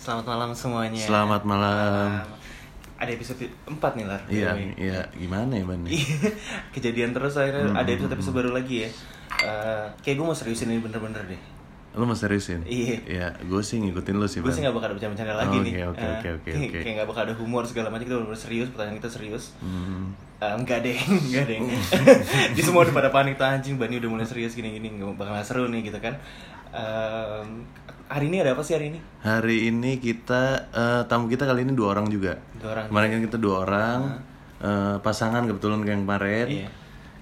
Selamat malam semuanya. Selamat malam. Ada episode 4 nih, Lar. Iya, iya. Gimana ya, Ban? Kejadian terus akhirnya Hmm. ada episode episode baru lagi ya. Eh, kayak gue mau seriusin ini bener-bener deh. Lu mau seriusin? Iya. Iya, gue sih ngikutin lu sih, Gue sih gak bakal ada bercanda-bercanda lagi Oh, nih. oke, oke, Eh, oke, oke, kayak- gak bakal ada humor segala macam kita bener serius, pertanyaan kita serius. Hmm. Eh, enggak deh, enggak deh. Di semua udah pada panik tuh anjing, Bani udah mulai serius gini-gini, nggak bakal seru nih gitu kan. Em, hari ini ada apa sih hari ini? Hari ini kita eh, tamu kita kali ini dua orang juga. Dua orang. Kemarin kan kita dua orang eh, pasangan kebetulan kayak kemarin. Iya.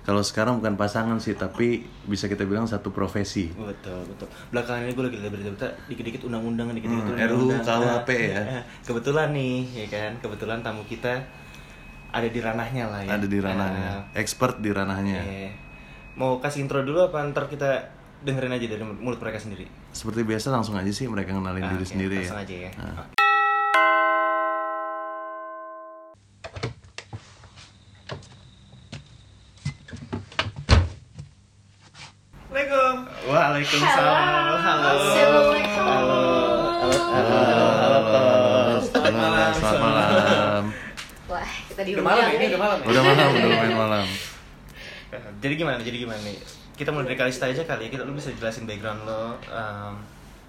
Kalau sekarang bukan pasangan sih, tapi bisa kita bilang satu profesi. Betul, betul. Belakangan ini gue lagi lihat berita-berita dikit-dikit undang-undang, dikit-dikit Hmm. RUU KUHP ya. Nah, Kebetulan nih, ya kan, kebetulan tamu kita ada di ranahnya lah ya. Ada di ranahnya, expert di ranahnya. Iya. Mau kasih intro dulu apa ntar kita dengerin aja dari mulut mereka sendiri? Seperti biasa langsung aja sih mereka kenalin Ah, diri oke, sendiri langsung ya. aja ya. Ah. Oke. Assalamualaikum. Waalaikumsalam. Halo. Assalamualaikum. Halo. Halo. Halo, Halo. Halo. halo, selamat malam. Wah, kita Udah diundang malam ya, ini udah malam. ya? Udah malam, udah main malam. Jadi gimana? Jadi gimana nih? Kita mulai dari Kalista aja kali ya. Kita lu bisa jelasin background lo. em,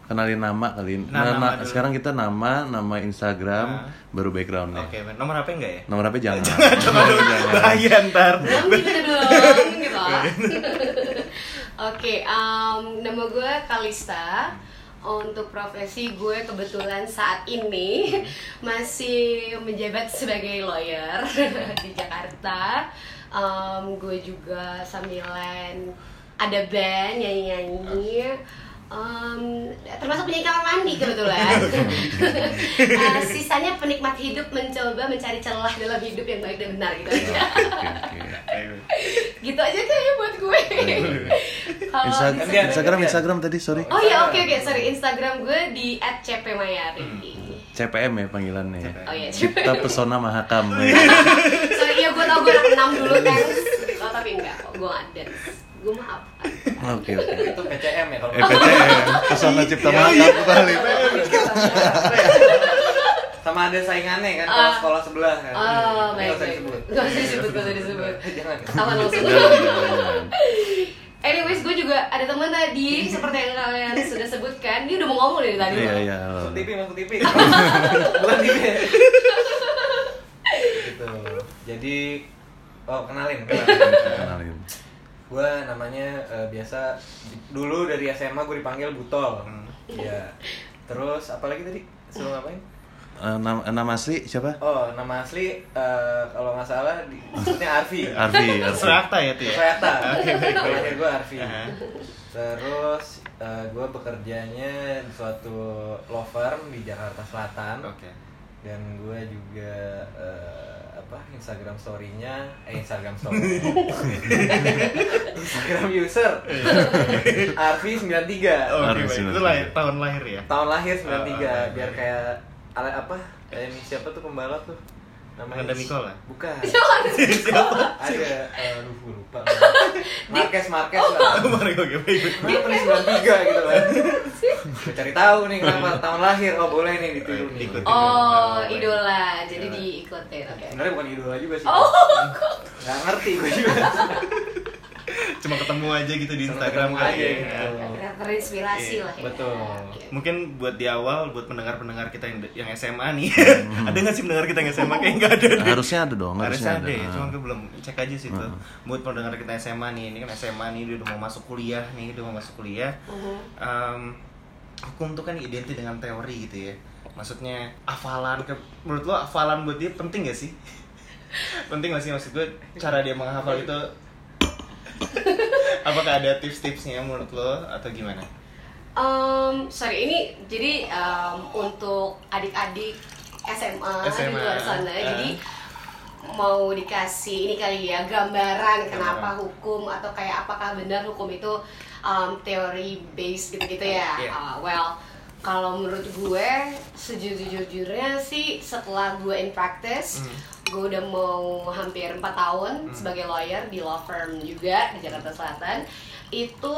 Kenalin nama kali ini. Nah, Nah, nama nah, dulu. sekarang kita nama, nama Instagram, Nah. baru backgroundnya. Oke, Ben. nomor HP enggak ya? Nomor HP jangan. Coba dulu. Bahaya ntar. Gitu dong, gitu. Oke, em, nama gue Kalista. Untuk profesi gue kebetulan saat ini masih menjabat sebagai lawyer di Jakarta. Em, gue juga sambilan ada band nyanyi-nyanyi. Em, termasuk penyanyi kamar mandi kebetulan. Eh, sisanya penikmat hidup mencoba mencari celah dalam hidup yang baik dan benar gitu aja. Oke, oke. gitu aja kayaknya buat gue. Kalau Instagram, gantian. Instagram tadi, sorry. Oh ya oke oke sorry Instagram gue di @cpmayari. CPM ya panggilannya. ya. Oh iya. Cipta Pesona Mahakam. sorry iya gue tau gue anak enam dulu kan. Oh tapi enggak kok gue dance. Gue maaf. Oke, oke. Itu PCM ya kalau EPCM, Pesona Cipta Mahakam kali. sama ada saingannya kan kalau Ah. sekolah sebelah kan Oh baik disebut Gak usah disebut gak usah disebut. jangan Tahu langsung. Anyways, gue juga ada teman tadi seperti yang kalian sudah sebutkan. Dia udah mau ngomong dari tadi. Iya, loh. iya. masuk TV masuk TV bukan TV gitu jadi oh kenalin Kenalin. Gue namanya eh, biasa dulu dari SMA gue dipanggil Butol Hmm. Iya terus apa lagi tadi suruh ngapain Eh, nama, nama asli siapa? oh nama asli eh, kalau nggak salah di, maksudnya Arfi Arfi, Arfi. Ya tuh ya. Soyata Nama gue Arfi. Terus gue bekerjanya di suatu law firm di Jakarta Selatan Oke. dan gue juga eh, apa Instagram story-nya eh Instagram story Instagram user Arfi 93 Oke, Harus baik. sudah Itu lahir, tiga. tahun lahir ya. tahun lahir 93 Oh, oh, biar oke. kayak apa kayak ini siapa tuh pembalap tuh namanya Fernando Nicola? bukan Siapa? ada eh, aduh gue lupa Marquez Marquez lah Mari oke baik. baik. Kenapa nih 93 gitu kan? Gue cari tahu nih kenapa tahun lahir. Oh, boleh nih ditiru nih. Ikut. Oh, idola. Jadi diikutin. Oke. Sebenarnya bukan idola juga sih. Oh, Gak ngerti gue juga. Cuma ketemu aja gitu di Cuma Instagram kali aja, ya. gitu. Ter- terinspirasi Iya, lah ya. betul. Mungkin buat di awal buat pendengar-pendengar kita yang yang SMA nih. ada nggak sih pendengar kita yang SMA kayak nggak ada deh. Harusnya ada dong, Harusnya harusnya ada ya, cuma gue belum cek aja sih tuh. Heeh. Buat pendengar kita SMA nih, ini kan SMA nih dia udah mau masuk kuliah nih, udah mau masuk kuliah. Mhm. Em, hukum tuh kan identik dengan teori gitu ya. Maksudnya hafalan ke menurut lo hafalan buat dia penting gak sih? penting gak sih maksud gue cara dia menghafal itu apakah ada tips-tipsnya menurut lo atau gimana? Um, sorry ini jadi um, untuk adik-adik SMA, di SMA, luar sana eh. jadi mau dikasih ini kali ya gambaran kenapa hukum atau kayak apakah benar hukum itu um, teori based gitu-gitu ya. Iya. Uh, well kalau menurut gue sejujur-jujurnya sih setelah gue in practice Hmm. Gue udah mau hampir 4 tahun sebagai lawyer di law firm juga di Jakarta Selatan. Itu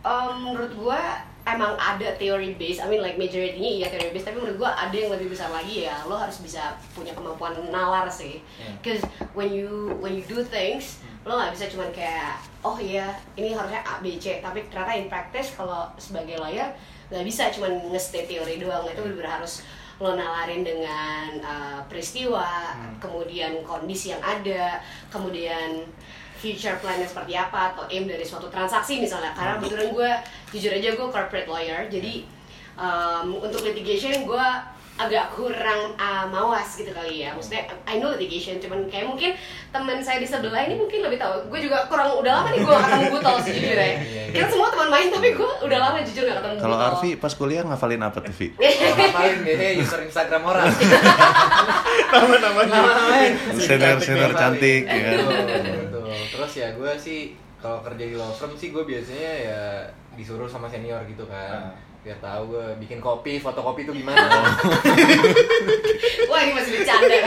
um, menurut gue emang ada theory based, I mean like majority-nya iya theory based, tapi menurut gue ada yang lebih besar lagi ya, lo harus bisa punya kemampuan nalar sih. Yeah. Cause when you when you do things, lo nggak bisa cuman kayak oh iya ini harusnya A B C, tapi ternyata in practice kalau sebagai lawyer nggak bisa cuman nge-state teori doang, itu benar harus lo nalarin dengan uh, peristiwa, kemudian kondisi yang ada, kemudian future plan-nya seperti apa atau aim dari suatu transaksi misalnya. Karena kebetulan gue jujur aja gue corporate lawyer jadi um, untuk litigation gue agak kurang uh, mawas gitu kali ya maksudnya I know litigation cuman kayak mungkin teman saya di sebelah ini mungkin lebih tahu gue juga kurang udah lama nih gue ketemu Butol sejujurnya Iya, iya. kita semua teman main tapi gue udah lama jujur gak ketemu Kalau. Arfi pas kuliah ngafalin apa tuh Vi? Ngapain deh user Instagram orang. Nama-namanya. Nama-namanya. Senior senior cantik ya. kan? Betul, betul. Terus ya gue sih kalau kerja di law firm sih gue biasanya ya disuruh sama senior gitu kan. Biar tahu gue bikin kopi, fotokopi itu gimana. wah ini masih bercanda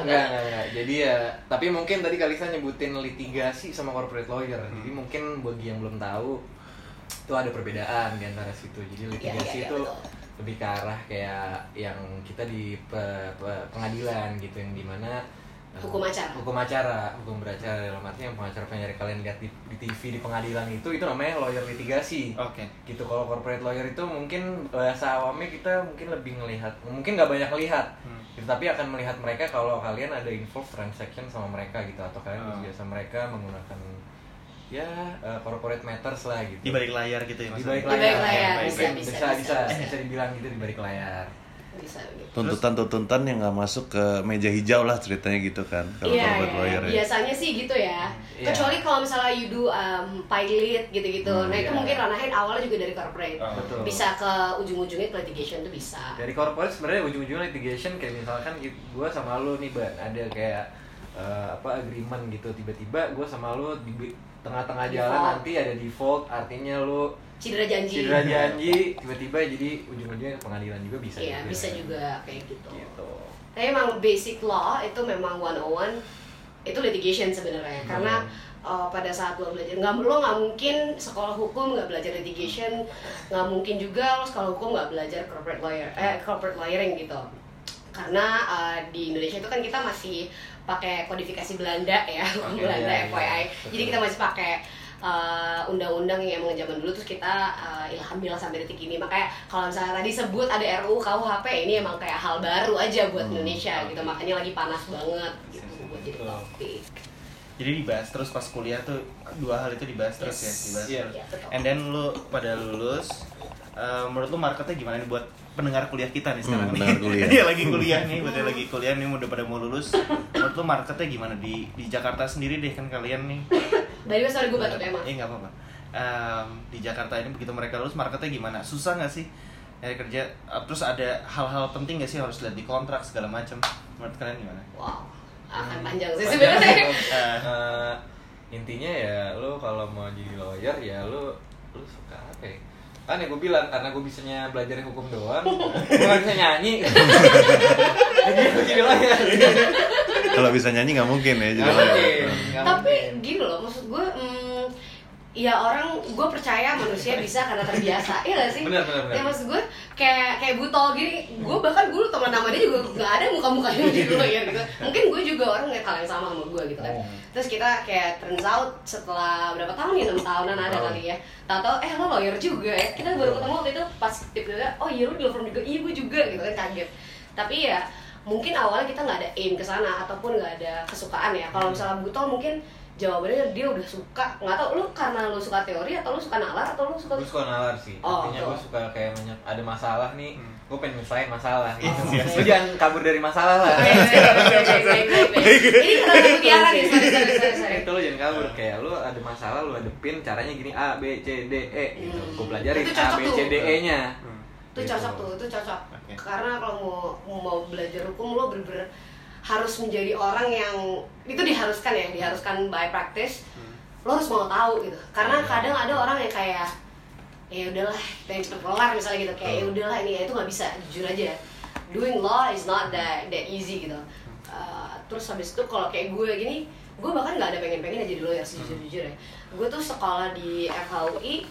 Enggak, enggak, enggak. Jadi ya, tapi mungkin tadi Kalisa nyebutin litigasi sama corporate lawyer. Jadi mungkin bagi yang belum tahu itu ada perbedaan di antara situ. Jadi litigasi iya, itu betul. lebih ke arah kayak yang kita di pe- pe- pengadilan gitu yang di mana eh, Hukum acara. hukum acara hukum beracara dalam arti yang pengacara pengacara kalian lihat di, di TV di pengadilan itu itu namanya lawyer litigasi Oke. gitu kalau corporate lawyer itu mungkin bahasa awamnya kita mungkin lebih ngelihat mungkin nggak banyak lihat Hmm. gitu, tapi akan melihat mereka kalau kalian ada involve transaction sama mereka gitu atau kalian Oh. biasa mereka menggunakan ya eh, corporate matters lah gitu Di balik layar gitu ya di balik Di balik layar, Ya, bisa, bisa, bisa, bisa. bisa dibilang gitu di balik layar bisa gitu Tuntutan-tuntutan yang nggak masuk ke meja hijau lah ceritanya gitu kan. Kalau corporate iya. lawyer ya. biasanya sih gitu ya. Iya. Kecuali kalau misalnya you do um, pilot gitu-gitu. Hmm, nah itu iya. mungkin ranahnya awalnya juga dari corporate. Oh, betul. Bisa ke ujung-ujungnya ke litigation tuh bisa. dari corporate sebenarnya ujung-ujungnya litigation kayak misalkan gue sama lu nih ban ada kayak eh, apa agreement gitu tiba-tiba gue sama lu di tengah-tengah jalan Default. nanti ada default artinya lu Cedera janji. cedera janji tiba-tiba jadi ujung-ujungnya pengadilan juga bisa Iya, juga. bisa juga kayak gitu. gitu Tapi emang basic law itu memang 101 itu litigation sebenarnya Hmm. karena uh, pada saat lo belajar nggak lo nggak mungkin sekolah hukum nggak belajar litigation nggak mungkin juga lo sekolah hukum nggak belajar corporate lawyer eh corporate lawyering gitu karena uh, di Indonesia itu kan kita masih pakai kodifikasi Belanda ya Oke, Belanda iya, iya, FYI betul. jadi kita masih pakai uh, undang-undang yang emang zaman dulu terus kita uh, ilhamil sampai detik ini makanya kalau misalnya tadi sebut ada RUU KUHP ini emang kayak hal baru aja buat Hmm, Indonesia gitu makanya lagi panas banget gitu buat jadi topik Jadi dibahas terus pas kuliah tuh dua hal itu dibahas terus ya, Yes. dibahas Iya. terus. Betul. And then lu pada lulus, eh, menurut lu marketnya gimana nih buat pendengar kuliah kita nih sekarang Hmm, nih? pendengar kuliah. Iya lagi kuliah nih, buat yang lagi kuliah nih udah pada mau lulus. Menurut lu marketnya gimana di di Jakarta sendiri deh kan kalian nih? Way, sorry gue batuk emang Eh nggak apa-apa. Em, di Jakarta ini begitu mereka lulus marketnya gimana? Susah nggak sih nyari kerja? Eh, Terus ada hal-hal penting nggak sih harus lihat di kontrak segala macam? Menurut kalian gimana? Wow, akan panjang sih Panjang sebenarnya sih, Eh, Eh, intinya ya lu kalau mau jadi lawyer ya lu lu suka apa ya? Kan ya gue bilang karena gue bisanya belajar hukum doang gue gak bisa nyanyi jadi gue jadi lawyer Kalau bisa nyanyi nggak mungkin ya. jadi lawyer. nggak Tapi gini loh, maksud gue mm, Ya orang, gue percaya manusia bisa karena terbiasa Iya gak sih? Benar, benar, benar. Ya maksud gue kayak kayak butol. Gini Gue bahkan dulu teman nama dia juga gak ada muka-mukanya jadi lawyer gitu. Mungkin gue juga orang ngeliat hal yang sama sama gue gitu kan. Oh. Terus kita kayak turns out setelah berapa tahun ya, 6 tahunan ada kali ya. Tahu-tahu eh lo lawyer juga ya. Kita baru ketemu waktu itu pas tiba-tiba Oh iya lo di law firm juga, iya gue juga gitu kan kaget. Tapi ya mungkin awalnya kita nggak ada aim ke sana ataupun nggak ada kesukaan ya. Kalau misalnya butol mungkin jawabannya dia udah suka nggak tahu lu karena lu suka teori atau lu suka nalar atau lu suka gue suka nalar sih Oh, artinya gue suka kayak banyak ada masalah nih Hmm. gue pengen nyelesain masalah gitu. Iya, lu jangan kabur dari masalah lah ini kenapa mutiara nih sorry sorry sorry, sorry. itu lu jangan kabur kayak lu ada masalah lu hadepin caranya gini A B C D E gitu Hmm. gue pelajarin Itu A B. C D E nya Hmm. itu cocok tuh itu cocok karena kalau mau mau belajar hukum lo bener-bener harus menjadi orang yang itu diharuskan ya diharuskan by practice. Lo harus mau tahu gitu. Karena Iya. kadang ada orang yang kayak ya udahlah pengen cepet kelar misalnya gitu. Kayak ya udahlah ini itu nggak bisa jujur aja. Doing law is not that that easy gitu. Uh, terus habis itu kalau kayak gue gini gue bahkan nggak ada pengen pengen jadi lawyer sejujur jujur ya. Gue tuh sekolah di FHUI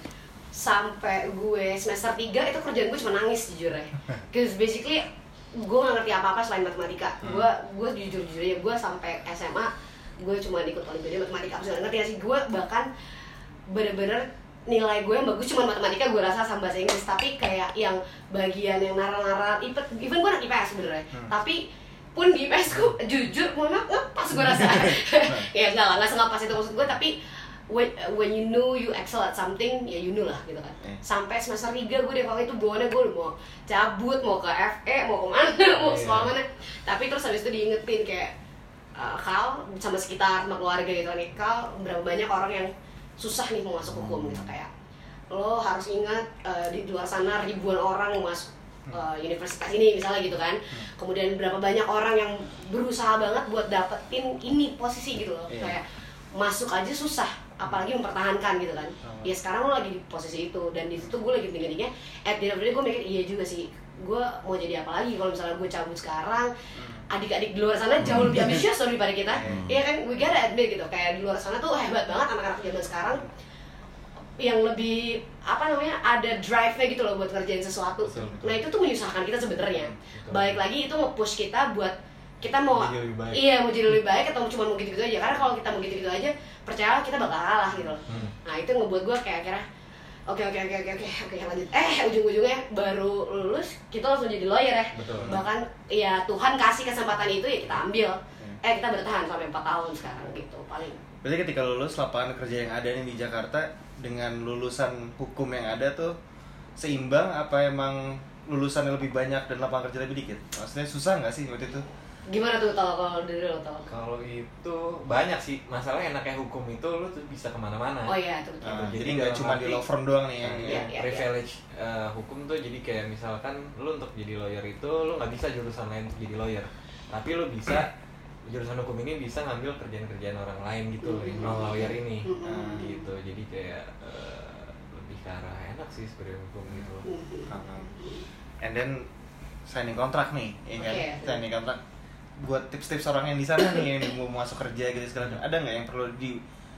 sampai gue semester 3 itu kerjaan gue cuma nangis jujur ya. Cause basically gue gak ngerti apa-apa selain matematika. Hmm. gue gue jujur jujur aja gue sampai SMA gue cuma ikut olimpiade matematika. Apa sih ngerti gak sih? Gue bahkan bener-bener nilai gue yang bagus cuma matematika gue rasa sama bahasa Inggris. Tapi kayak yang bagian yang naral-naral even even gue anak IPS sebenarnya. Hmm. tapi pun di IPS gue jujur mohon maaf ngepas gue rasa. Ya enggak lah nggak sengapas itu maksud gue tapi when, when you know you excel at something ya you know lah gitu kan. Eh. sampai semester 3 gue deh waktu itu bawaannya gue udah mau cabut mau ke FE mau ke mana mau Iya. sekolah mana. Tapi terus habis itu diingetin kayak uh, Kal sama sekitar sama keluarga gitu kan. Kal berapa banyak orang yang susah nih mau masuk hukum gitu. Kayak lo harus ingat uh, di luar sana ribuan orang mau masuk uh, universitas ini misalnya gitu kan. Kemudian berapa banyak orang yang berusaha banget buat dapetin ini posisi gitu loh. Iya. kayak masuk aja susah apalagi mempertahankan gitu kan Oh. ya sekarang lo lagi di posisi itu dan di situ gue lagi tinggi-tingginya at the end of the day gue mikir iya juga sih gue mau jadi apa lagi kalau misalnya gue cabut sekarang adik-adik di luar sana jauh lebih ambisius daripada kita Hmm. Iya kan we gotta admit gitu kayak di luar sana tuh hebat banget anak-anak zaman sekarang yang lebih apa namanya ada drive-nya gitu loh buat ngerjain sesuatu. Betul, betul. Nah itu tuh menyusahkan kita sebenarnya. Balik lagi itu nge-push kita buat kita mau Jadi lebih baik. iya mau jadi lebih baik atau cuma mau gitu-gitu aja karena kalau kita mau gitu-gitu aja percaya kita bakal kalah gitu loh. Hmm. Nah itu ngebuat gue kayak akhirnya oke oke oke oke oke oke lanjut eh ujung-ujungnya baru lulus kita langsung jadi lawyer ya Betul. bahkan ya Tuhan kasih kesempatan itu ya kita ambil Hmm. eh kita bertahan sampai 4 tahun sekarang gitu paling Berarti ketika lulus lapangan kerja yang ada nih di Jakarta dengan lulusan hukum yang ada tuh seimbang apa emang lulusan yang lebih banyak dan lapangan kerja lebih dikit? Maksudnya susah nggak sih waktu itu? Gimana tuh tau kalau dari lo tau Kalau itu banyak sih masalah enaknya hukum itu lu tuh bisa ke mana-mana. oh iya itu betul Nah, Jadi jadi nggak cuma di law firm doang nih yang Iya, yang- iya. privilege uh, hukum tuh jadi kayak misalkan lu untuk jadi lawyer itu lu nggak bisa jurusan lain untuk jadi lawyer tapi lu bisa jurusan hukum ini bisa ngambil kerjaan-kerjaan orang lain gitu loh yang non lawyer ini Mm-mm. Nah, gitu jadi kayak uh, lebih ke arah enak sih sebenarnya hukum gitu loh. Mhm. Um, and then signing kontrak nih, ya kan? Signing kontrak buat tips-tips orang yang di sana nih yang mau masuk kerja gitu segala macam. Ada nggak yang perlu di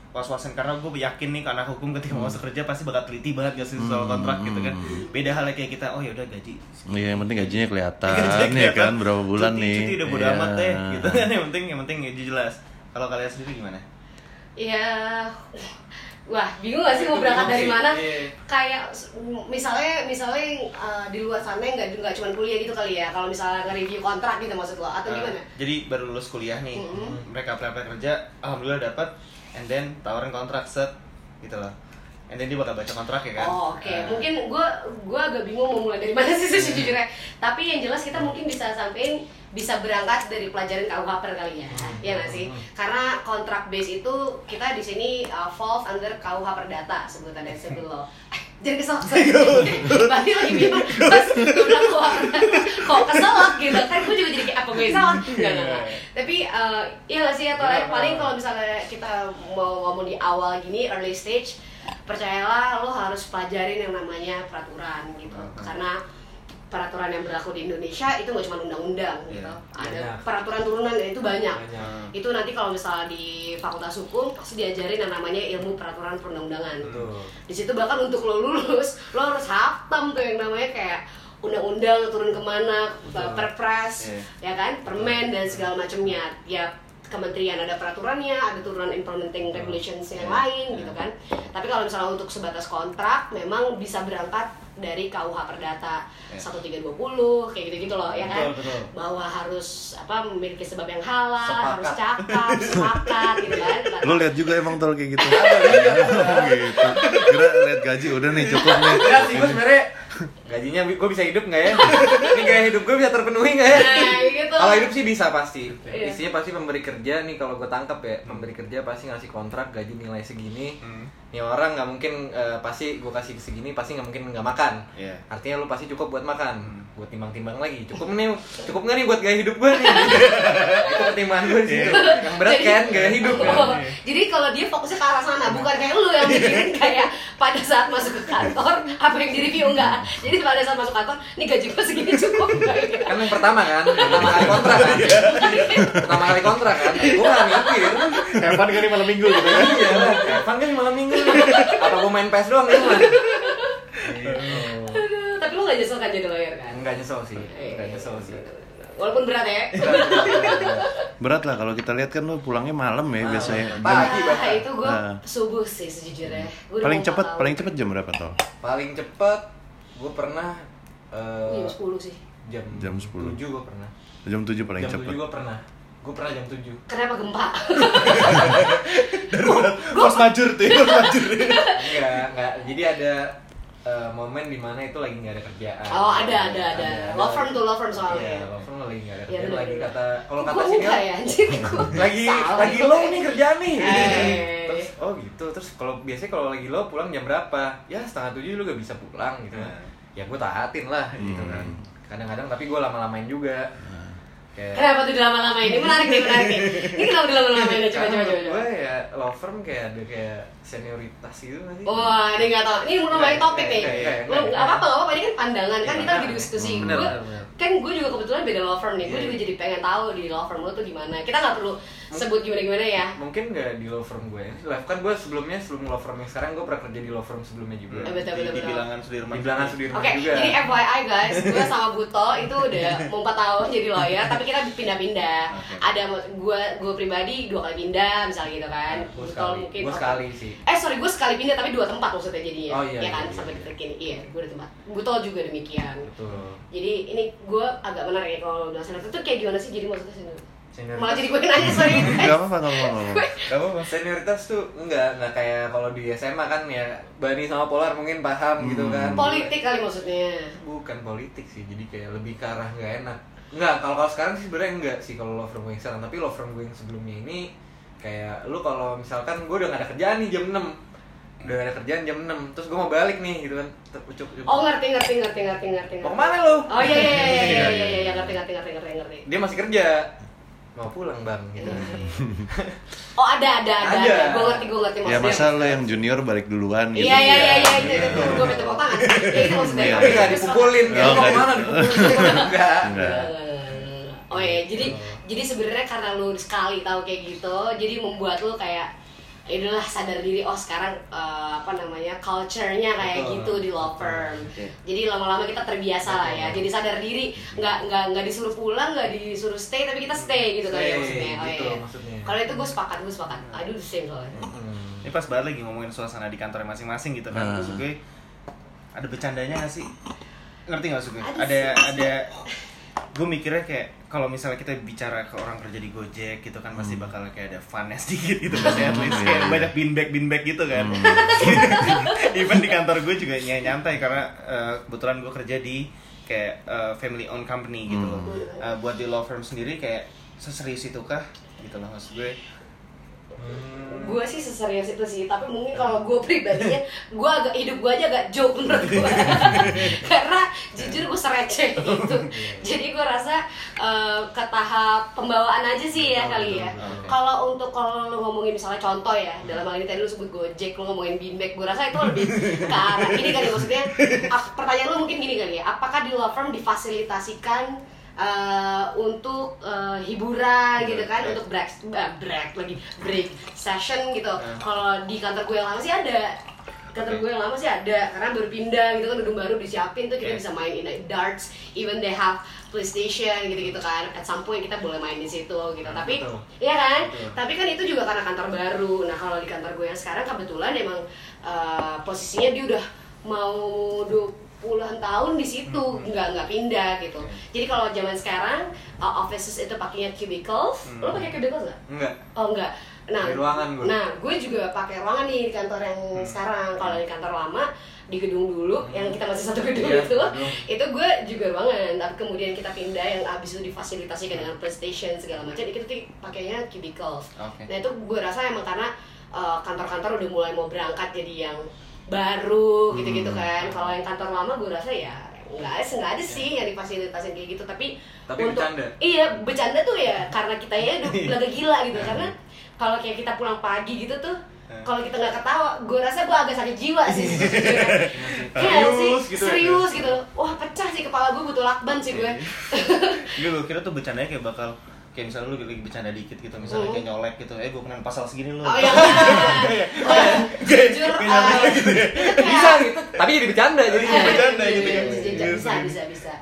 was-wasin karena gue yakin nih karena hukum ketika mau masuk kerja pasti bakal teliti banget gak sih soal Hmm, kontrak gitu kan hmm. beda halnya kayak kita oh ya udah gaji Iya, yang penting gajinya kelihatan, Gajinya ya kelihatan. kan, berapa bulan cuti, nih. cuti udah bodo Iya. amat deh gitu kan yang penting yang penting gaji jelas kalau kalian sendiri gimana ya wah bingung gak sih mau berangkat dari mana iya. kayak misalnya misalnya uh, di luar sana nggak nggak cuma kuliah gitu kali ya kalau misalnya nge-review kontrak gitu maksud lo atau Nah, gimana jadi baru lulus kuliah nih Mhm. mereka apply kerja alhamdulillah dapat and then tawarin kontrak set gitu loh and then dia bakal baca kontrak ya kan Oh, oke. Nah, Mungkin gue gua agak bingung mau mulai dari mana sih sejujurnya. Tapi yang jelas kita mungkin bisa sampein bisa berangkat dari pelajaran KUHP kali ya, ya nggak sih? Karena kontrak base itu kita di sini uh, falls under KUH Perdata sebutannya sebelum lo. Eh, Jangan kesel. Berarti lagi bingung pas gue bilang KUH Perdata Kok keselak gitu, kan gue juga jadi kayak apa gue salah? Enggak, enggak, enggak Tapi uh, iya nggak sih, atau Benar, paling benar. kalau misalnya kita mau ngomong di awal gini, early stage percayalah lo harus pelajarin yang namanya peraturan gitu. Karena peraturan yang berlaku di Indonesia itu nggak cuma undang-undang gitu Iya, ada banyak. peraturan turunan dan itu banyak Banyak. itu nanti kalau misalnya di fakultas hukum pasti diajarin yang namanya ilmu peraturan perundang-undangan Betul. di situ bahkan untuk lo lulus lo harus haftam tuh yang namanya kayak undang-undang turun ke mana Betul. perpres Iya. ya kan permen dan segala macamnya ya kementerian ada peraturannya ada turunan implementing regulations yang Iya. lain gitu kan tapi kalau misalnya untuk sebatas kontrak memang bisa berangkat dari KUH Perdata Iya. 1320 kayak gitu-gitu loh ya kan Betul, betul. bahwa harus apa memiliki sebab yang halal Sepakat. harus cakap sepakat gitu kan Lo lihat juga emang tol kayak gitu. iya. gitu. Kira lihat gaji udah nih cukup nih. Enggak sih, gue sebenarnya gajinya gue bisa hidup nggak ya? Ini gaya hidup gue bisa terpenuhi nggak ya? Nah, gitu. Kalau hidup sih bisa pasti. Iya. Isinya pasti pemberi kerja nih kalau gue tangkap ya, pemberi kerja pasti ngasih kontrak gaji nilai segini. Hmm. Nih orang nggak mungkin eh, pasti gue kasih segini pasti nggak mungkin nggak makan. Iya. Artinya lu pasti cukup buat makan, Hmm. buat timbang-timbang lagi. Cukup nih, cukup nggak nih buat gaya hidup gue nih? Itu pertimbangan gue di situ. Yang berat Jadi- kan gaya hidup kan. Oh, jadi kalau dia fokusnya ke arah sana, bukan kayak lu yang mikirin kayak pada saat masuk ke kantor apa yang di review enggak. Jadi pada saat masuk kantor, nih gaji gue segini cukup enggak? Gitu. kan yang pertama kan pertama kali kontrak kan pertama kali kontrak kan gue gak mikir Evan kali malam minggu gitu kan iya Evan kan malam minggu. apa gue main PS doang gitu mah nyesel kan jadi lawyer kan Enggak nyesel sih, Eh, enggak nyesel sih. walaupun berat ya Berat lah kalau kita lihat kan lu pulangnya malam ya biasanya. Pak. Pagi, Ah, itu gue Nah. subuh sih sejujurnya Gua udah Paling empat paling cepet jam berapa tol? Paling cepet gue pernah eh, jam 10 sih jam Jam 10. 7 gue pernah. Jam 7 paling jam cepet. 7 gue pernah. Gue pernah jam 7. kenapa gempa Pos majur tuh, pos majur. enggak, enggak. Jadi ada eh, momen di mana itu lagi nggak ada kerjaan. oh ada ada ada law firm tuh law firm Iya, soalnya law firm lagi nggak ada Iya, kerjaan. bener, lagi bener. kata kalau kata sini enggak ya anjir lagi lagi low nih kerjaan nih. Eh. Terus oh gitu. Terus kalau biasanya kalau lagi low pulang jam berapa? Ya setengah tujuh lu gak bisa pulang gitu kan. Hmm. Ya gue taatin lah gitu kan. Kadang-kadang tapi gue lama-lamain juga. Kayak Kenapa tuh dilama-lama ini? Menarik nih, menarik nih. Ini kenapa dilama-lama ini? Coba, coba. coba. Gue ya law firm kayak ada kayak senioritas gitu nggak sih? Wah, ini nggak tahu. Ini mau balik topik nih. Nggak, nggak, Lo nggak, nggak apa-apa, nggak apa-apa. Ini kan pandangan kan Iya, kita lagi diskusi. Hmm, benar, Gue kan gue juga kebetulan beda law firm nih. Gue Iya, juga jadi pengen tahu di law firm lo tuh gimana. Kita nggak perlu sebut gimana-gimana ya. Mungkin nggak di law firm gue. Live kan gue sebelumnya sebelum law firm yang sekarang gue pernah kerja di law firm sebelumnya juga. Betul, Di, betul, di betul. bilangan Sudirman. Di bilangan Sudirman juga. jadi FYI guys, gue sama Buto itu udah mau 4 tahun jadi lawyer, tapi kita pindah-pindah. Ada gue gue pribadi dua kali pindah, misalnya gitu kan. Gue Buto mungkin gue sekali sih. Eh sorry, gue sekali pindah tapi dua tempat maksudnya jadinya. Oh, iya, ya kan iya, sampai iya. detik ini. Iya, gue dua tempat. Buto juga demikian. Betul. Jadi ini gue agak menarik ya kalau udah senior itu kayak gimana sih jadi maksudnya senior? Senioritas. Malah jadi gue nanya sorry. Gak apa-apa, gak apa-apa. Gak apa-apa. Senioritas tuh enggak, enggak kayak kalau di SMA kan ya Bani sama Polar mungkin paham gitu Hmm. kan. Politik kali maksudnya. Bukan politik sih, jadi kayak lebih ke arah nggak enak. Enggak, kalau kalau sekarang sih sebenarnya enggak sih kalau law firm gue yang sekarang, tapi law firm gue yang sebelumnya ini kayak lu kalau misalkan gue udah gak ada kerjaan nih jam 6 udah gak ada kerjaan jam 6 terus gue mau balik nih gitu kan ucup ucup Oh ngerti ngerti ngerti ngerti ngerti. mau ke mana lu Oh iya iya iya iya iya iya iya ngerti ngerti ngerti ngerti ngerti. dia masih kerja mau pulang bang gitu Oh ada ada ada. Ada. Gue ngerti gue ngerti Ya maksudnya. masa lo yang junior balik duluan gitu. Iya iya iya iya itu itu gue minta tepuk tangan. Ya itu maksudnya. Iya. tapi nggak dipukulin Oh, nggak ke mana di- dipukulin enggak Enggak. Oh iya, jadi jadi sebenarnya karena lu sekali tahu kayak gitu, jadi membuat lu kayak ya udahlah sadar diri oh sekarang eh, apa namanya culture-nya kayak Betul. gitu di law firm. Betul. Jadi lama-lama kita terbiasa lah ya. Jadi sadar diri, nggak nggak nggak disuruh pulang, nggak disuruh stay, tapi kita stay gitu kali ya maksudnya. Oh gitu iya. maksudnya. Kalau itu gue sepakat, gue sepakat. Aduh the same soalnya. Hmm. Ini pas banget lagi ngomongin suasana di kantornya masing-masing gitu kan. Ah. Maksud gue ada bercandanya gak sih? Ngerti gak maksud gue? Ada ada gue mikirnya kayak kalau misalnya kita bicara ke orang kerja di Gojek gitu kan pasti bakal kayak ada funnya sedikit gitu pasti at least kayak Iya. banyak beanbag beanbag gitu kan. Even di kantor gue juga ny- nyantai karena eh, kebetulan gue kerja di kayak eh, family owned company gitu loh. Eh, buat di law firm sendiri kayak seserius itu kah gitu loh maksud gue. Hmm. Gue sih seserius itu sih tapi mungkin kalau gue pribadinya gue agak hidup gue aja agak joke menurut gue karena jujur gue sereceh gitu. Jadi gue rasa eh, ke tahap pembawaan aja sih ya kali ya. kalau untuk kalau lu ngomongin misalnya contoh ya dalam hal ini tadi lu sebut gojek lu ngomongin beanbag gue rasa itu lebih ke arah ini kali maksudnya ap- pertanyaan lu mungkin gini kali ya. Apakah di law firm difasilitasikan eh, untuk eh, hiburan gitu kan untuk break break lagi break session gitu. Kalau di kantor gue yang lama sih ada. Kantor gue yang lama sih ada karena baru pindah gitu kan gedung baru disiapin tuh kita bisa main in darts even they have PlayStation gitu-gitu kan. At some point kita boleh main di situ gitu. Tapi Betul. Iya kan? Betul. Tapi kan itu juga karena kantor baru. Nah kalau di kantor gue yang sekarang kebetulan emang eh, posisinya dia udah mau 20-an tahun di situ, nggak nggak pindah gitu. Jadi kalau zaman sekarang uh, offices itu pakainya cubicles, lo pakai cubicles nggak? enggak Oh enggak. Nah, ruangan gue. Nah, gue juga pakai ruangan nih di kantor yang sekarang. Kalau di kantor lama di gedung dulu yang kita masih satu gedung Iya, itu, gedung. itu gue juga ruangan. Tapi kemudian kita pindah yang abis itu difasilitasikan dengan PlayStation segala macam. Itu tuh pakainya cubicles. Oke. Nah itu gue rasa emang karena uh, kantor-kantor udah mulai mau berangkat jadi yang baru gitu-gitu Hmm. kan. Kalau yang kantor lama gue rasa ya nggak ada nggak ada sih yang difasilitasin kayak gitu tapi Tapi bercanda? iya bercanda tuh ya karena kita ya udah udah gila gitu karena kalau kayak kita pulang pagi gitu tuh Hmm. kalau kita nggak ketawa, gue rasa gue agak sakit jiwa sih. sejujurnya. Iya nggak sih, Serius gitu ya? serius gitu. Wah pecah sih kepala gue butuh lakban sih gue. gue gue kira tuh bercandanya kayak bakal kayak misalnya lu lagi bercanda dikit gitu misalnya kayak nyolek gitu eh gue kena pasal segini lu. Oh iya. Oh, Jujur. Kayak eh, gitu ya. bisa gitu tapi jadi bercanda jadinya Bercanda gitu Iya, kan. bisa, Iya, bisa, bisa.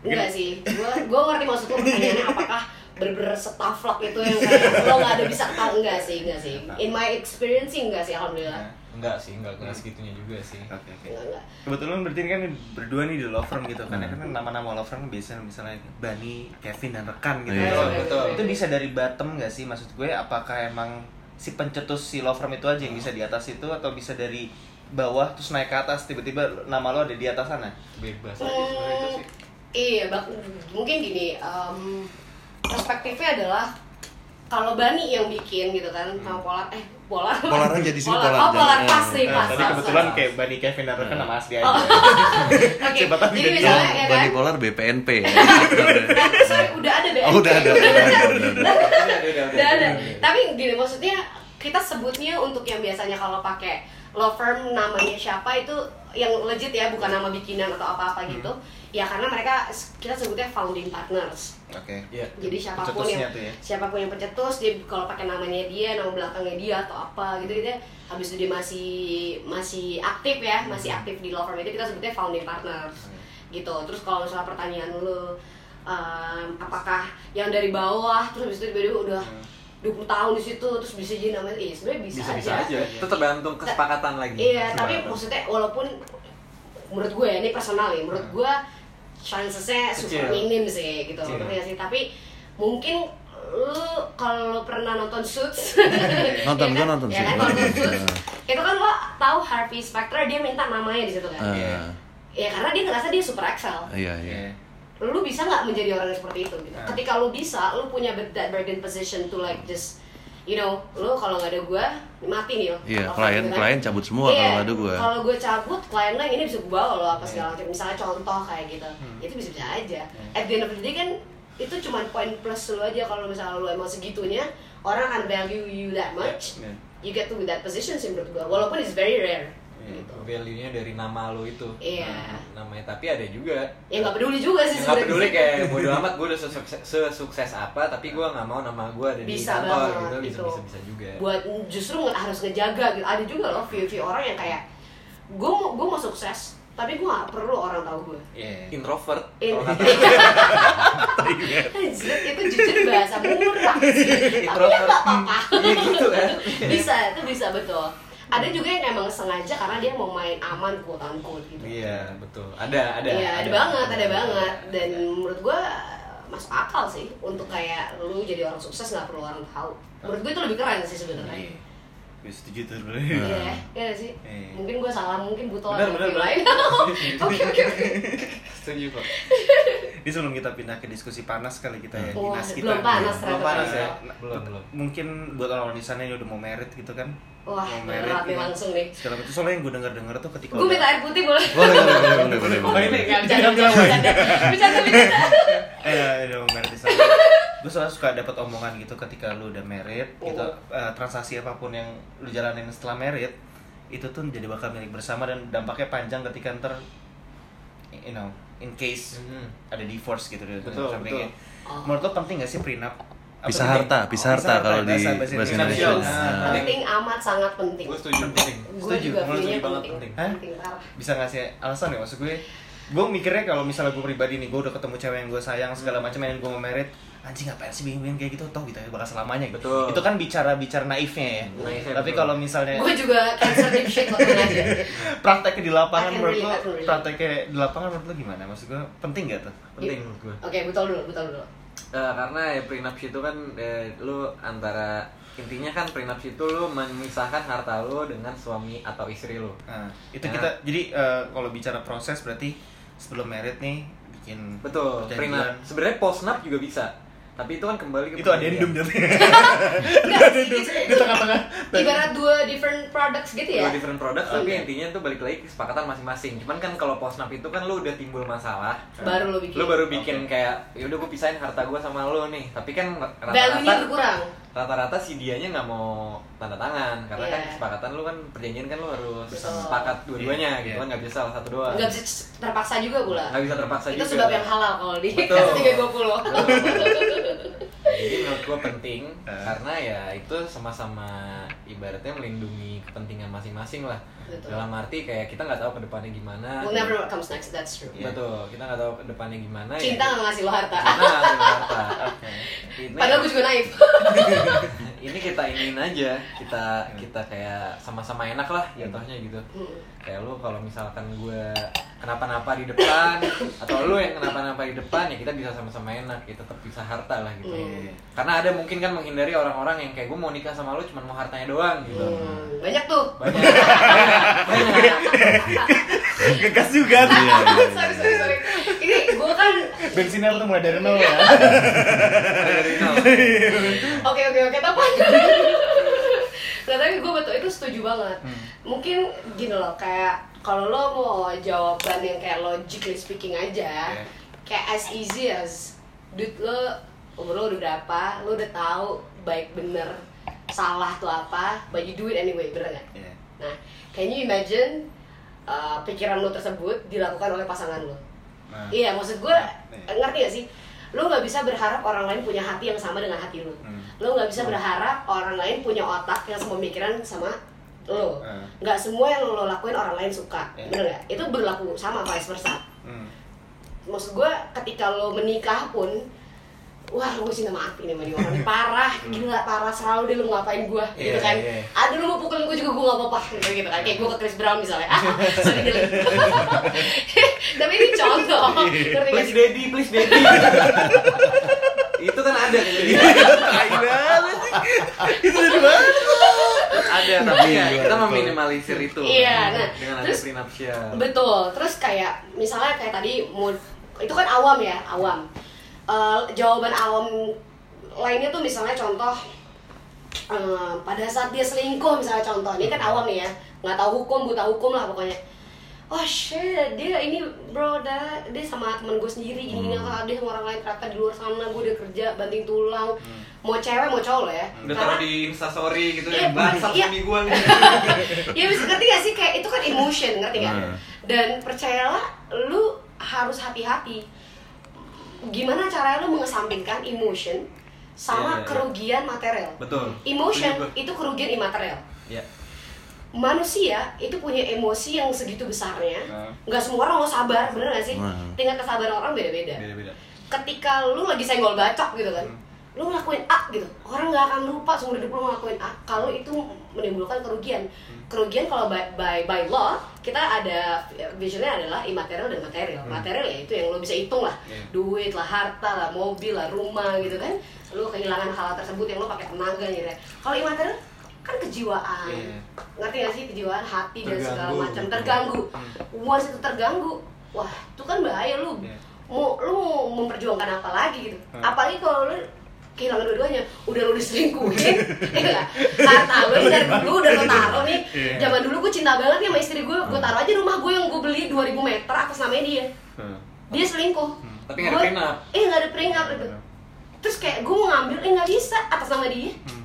Enggak sih, gua gua ngerti maksud lu pertanyaannya apakah bener-bener setaflak itu yang kayak lo nggak ada bisa tahu enggak sih, enggak sih. In my experience sih enggak sih, alhamdulillah. Enggak sih enggak enggak segitunya juga sih. Oke oke. Enggak, enggak. kebetulan berarti ini kan berdua nih di law firm gitu kan kan nama-nama law firm biasanya misalnya Bani, Kevin dan rekan gitu Iya. betul betul itu bisa dari bottom nggak sih? Maksud gue apakah emang si pencetus si law firm itu aja yang bisa di atas itu atau bisa dari bawah terus naik ke atas? Tiba-tiba nama lo ada di atas sana? Bebas. Aja sebenarnya itu sih. Iya, bak- mungkin gini, em, perspektifnya adalah kalau Bani yang bikin gitu kan sama Polar, eh Polar, Polar aja di sini, Polar, Polar. oh Polar Jangan- pasti Nah, pas, tadi pas, kebetulan pas. kayak Bani Kevin dan rekan nama asli aja Oh. Oke, Siapa tahu jadi misalnya ya kan, Bani Polar BPNP ya. sorry, udah ada deh. Oh, udah ada, udah ada, Udah ada. Tapi gini maksudnya kita sebutnya untuk yang biasanya kalau pakai law firm namanya siapa itu yang legit ya bukan nama bikinan atau apa-apa gitu. Ya karena mereka kita sebutnya founding partners. oke Iya. Jadi siapa pun yang tuh ya. siapa pun yang pencetus dia kalau pakai namanya dia, nama belakangnya dia atau apa gitu gitu. Habis itu dia masih masih aktif ya, masih aktif di law firm itu kita sebutnya founding partners. Gitu. Terus kalau misalnya pertanyaan lu em, apakah yang dari bawah terus habis itu tiba-tiba udah 20 tahun di situ terus bisa jadi namanya iya sebenarnya bisa, bisa bisa aja. aja itu tergantung kesepakatan lagi Iya, tapi maksudnya walaupun menurut gue ya, ini personal ya, menurut gue chancesnya super minim sih gitu, Kecil. nggak sih? Tapi mungkin lu kalau pernah nonton Suits, Nonton, ya gua kan? nonton ya kan, nonton Suits, itu kan lo tahu Harvey Specter dia minta namanya di situ kan? Ah, Ya karena dia ngerasa dia super excel. Iya, iya. Iya. Lu bisa nggak menjadi orang yang seperti itu? Gitu? Ah. Ketika lu bisa, lu punya that bargain position to like just You know, lu kalau nggak ada gua mati nih lo. Iya, klien gitu kan? klien cabut semua Iya, kalau nggak ada gua. Kalau gue cabut, klien lain ini bisa gue bawa loh apa Iya. segala macam. Misalnya contoh kayak gitu, Hmm. itu bisa bisa aja. At the end of the day kan itu cuma poin plus lu aja kalau misalnya lu emang segitunya orang akan value you that much. Iya. You get to that position sih menurut gue. Walaupun it's very rare. Iya. Gitu. value-nya dari nama lo itu Iya. namanya tapi ada juga Ya nggak peduli juga sih nggak sebenarnya. peduli kayak bodo amat gue udah sesukses, sesukses apa tapi gue nggak mau nama gue ada di Bisa kantor banget, gitu bisa gitu. bisa bisa juga buat justru harus ngejaga gitu ada juga loh view-view orang yang kayak gue mau gue mau sukses tapi gue gak perlu orang tahu gue Iya. introvert In- itu jujur bahasa murah sih tapi ya Introvert. gak apa-apa Iya gitu kan. bisa itu bisa betul ada juga yang emang sengaja karena dia mau main aman quote unquote gitu iya betul ada ada Iya, ada, banget, ada banget. Dan menurut gua masuk akal sih untuk kayak lu jadi orang sukses nggak perlu orang tahu. Menurut gua itu lebih keren sih sebenarnya. Iya. Gue setuju tuh. Iya, iya nggak sih. Iya. Mungkin gua salah, mungkin butuh Benar, benar, review benar. lain. Oke, oke, oke. setuju kok Ini sebelum kita pindah ke diskusi panas kali kita ya, Wah, kita. belum panas belum panas ya belum belum Mungkin buat orang di sana yang udah mau merit gitu kan. Wah, nih ini. langsung nih. Segala macam soalnya yang gue denger-denger tuh ketika Gue minta air putih boleh? Boleh, boleh, boleh, boleh, boleh, Oh, boleh. ini Nggak, bercanda, jangan bilang bercanda, bercanda. Bercanda, bercanda. eh udah di sana. gue soalnya suka dapat omongan gitu ketika lu udah merit gitu Oh. eh, transaksi apa pun yang lu jalanin setelah merit itu tuh jadi bakal milik bersama dan dampaknya panjang ketika ntar you know in case Mhm. ada divorce gitu di Betul, sampingnya. betul. Menurut lo penting gak sih prenup? Pisah sih, harta, Bang? pisah harta kalau di bahasa, Indonesia. Nah, Nah. Penting amat, sangat penting. gue setuju penting Gue juga setuju banget penting. penting. Bisa ngasih alasan ya maksud gue gue mikirnya kalau misalnya gue pribadi nih gue udah ketemu cewek yang gue sayang segala macam yang gue mau merit anjing ngapain sih bingung kayak gitu toh gitu ya bakal selamanya gitu Betul. itu kan bicara bicara naifnya ya Naifnya, tapi kalau misalnya Gue juga cancer deep shit aja. prakteknya di lapangan menurut lo prakteknya di lapangan menurut lo gimana maksud gue penting gak tuh penting menurut gue Oke, betul dulu, betul dulu. Eh, karena ya prenups itu kan eh, lu antara intinya kan prenups itu lu memisahkan harta lu dengan suami atau istri lu. Nah, itu Ya. kita jadi eh, kalau bicara proses berarti sebelum merit nih bikin betul prenup sebenarnya postnup juga bisa tapi itu kan kembali ke itu adendum jatuhnya Enggak, it's- di tengah-tengah Ibarat dua different products gitu ya. Dua different product tapi Oke. intinya tuh balik lagi kesepakatan masing-masing. Cuman kan kalau postnup itu kan lu udah timbul masalah. Baru lo bikin. Lu baru bikin Oke. kayak yaudah gue pisahin harta gue sama lu nih. Tapi kan rata-rata berkurang. Rata-rata si dianya nggak mau tanda tangan karena kan Iya. kesepakatan lu kan perjanjian kan lu harus Betul. sepakat dua-duanya gitu iya. kan nggak bisa salah satu doang. Enggak bisa terpaksa juga pula. Nggak bisa terpaksa Itu juga. sebab yang halal kalau di kasih 320. Jadi penting Eh. karena ya itu sama-sama ibaratnya melindungi kepentingan masing-masing lah Betul. dalam arti kayak kita nggak tahu ke depannya gimana We'll never know what comes next, that's true. Iya. betul kita nggak tahu ke depannya gimana Cinta ya, nggak ngasih lo harta. cinta ngasih harta ini, Padahal gue juga naif. ini kita ingin aja kita kita kayak sama-sama enak lah jatuhnya gitu kayak lu kalau misalkan gue kenapa-napa di depan atau lu yang kenapa-napa di depan ya kita bisa sama-sama enak ya tetap bisa harta lah gitu Hmm. karena ada mungkin kan menghindari orang-orang yang kayak gue mau nikah sama lu cuma mau hartanya doang gitu Hmm, Banyak tuh. banyak banyak, banyak. Ngegas juga tuh. Iya, iya, iya. sorry, sorry, sorry. Bensinnya tuh mulai dari nol ya. Oke oke oke tapi Nggak tapi gue betul itu setuju banget. Mungkin gini loh kayak kalau lo mau jawaban yang kayak logically speaking aja, Iya. kayak as easy as dude lo umur lo udah berapa, lo udah tahu baik bener salah tuh apa, but you do it anyway, bener nggak? Iya. Nah, can you imagine uh, pikiran lo tersebut dilakukan oleh pasangan lo? Nah. Iya, maksud gue Iya. ngerti gak sih? Lo nggak bisa berharap orang lain punya hati yang sama dengan hati lo. Hmm. Lo nggak bisa berharap orang lain punya otak yang sepemikiran sama lo. Hmm. Nggak semua yang lo lakuin orang lain suka, Iya. bener gak? Itu berlaku sama vice versa. Hmm. Maksud gue ketika lo menikah pun Wah, gue cinta mati nih sama dia parah, gila parah selalu dia lu ngapain gue, gitu Iya, kan? iya. Aduh lu mau pukulin gue juga gue gak apa-apa, gitu, gitu kan? Kayak gue ke Chris Brown misalnya, ah, sorry gila. Tapi ini contoh, ngerti gak please daddy please daddy itu kan ada Iya. Banget sih. Itu dari mana? ada tapi ya Iya, kita meminimalisir itu Iya, nah, dengan ada terus- prenuptial Betul. Terus kayak misalnya kayak tadi mood itu kan awam ya, awam. Eh, jawaban awam lainnya tuh misalnya contoh eh, pada saat dia selingkuh misalnya contoh ini kan awam nih ya nggak tahu hukum buta hukum lah pokoknya oh shit dia ini bro dah dia sama temen gue sendiri gini gini Hmm. dia sama orang lain ternyata di luar sana gue udah kerja banting tulang mau cewek mau cowok loh ya udah taruh di instastory gitu Iya, ya basah iya. suami gua nih ya bisa ngerti gak sih kayak itu kan emotion ngerti gak? Hmm. Dan percayalah lu harus hati-hati. Gimana caranya lu mengesampingkan emotion sama Iya, iya, iya. kerugian material. betul Emotion gua. itu kerugian imaterial. ya Manusia itu punya emosi yang segitu besarnya. Hmm. Nggak semua orang mau sabar, bener gak sih? Hmm. Tingkat kesabaran orang beda-beda beda-beda ketika lu lagi senggol bacok gitu kan Hmm. Lu ngelakuin A gitu orang nggak akan lupa seumur hidup lu ngelakuin A kalau itu menimbulkan kerugian Hmm. kerugian kalau by, by by law kita ada visionnya adalah imaterial dan material material ya itu yang lu bisa hitung lah Hmm. Iya. duit lah harta lah mobil lah rumah gitu kan lu kehilangan hal tersebut yang lu pakai tenaga gitu ya kalau imaterial kan kejiwaan Iya. ngerti gak sih kejiwaan hati dan segala Terganggu. macam terganggu Hmm. once itu terganggu wah itu kan bahaya lu Iya. mau lu mau memperjuangkan apa lagi gitu Hmm. apalagi kalau lu kehilangan dua-duanya. Udah lu diselingkuhin. Ya harta lu ini dari dulu udah lu taruh nih. Iya. zaman dulu gue cinta banget nih sama istri gue gue taruh aja rumah gue yang gue beli 2000 meter atas namanya dia. Hmm. dia selingkuh. Tapi nggak ada prenup. eh nggak ada prenup gitu. Terus kayak gue mau ngambil eh nggak bisa atas nama dia. Hmm.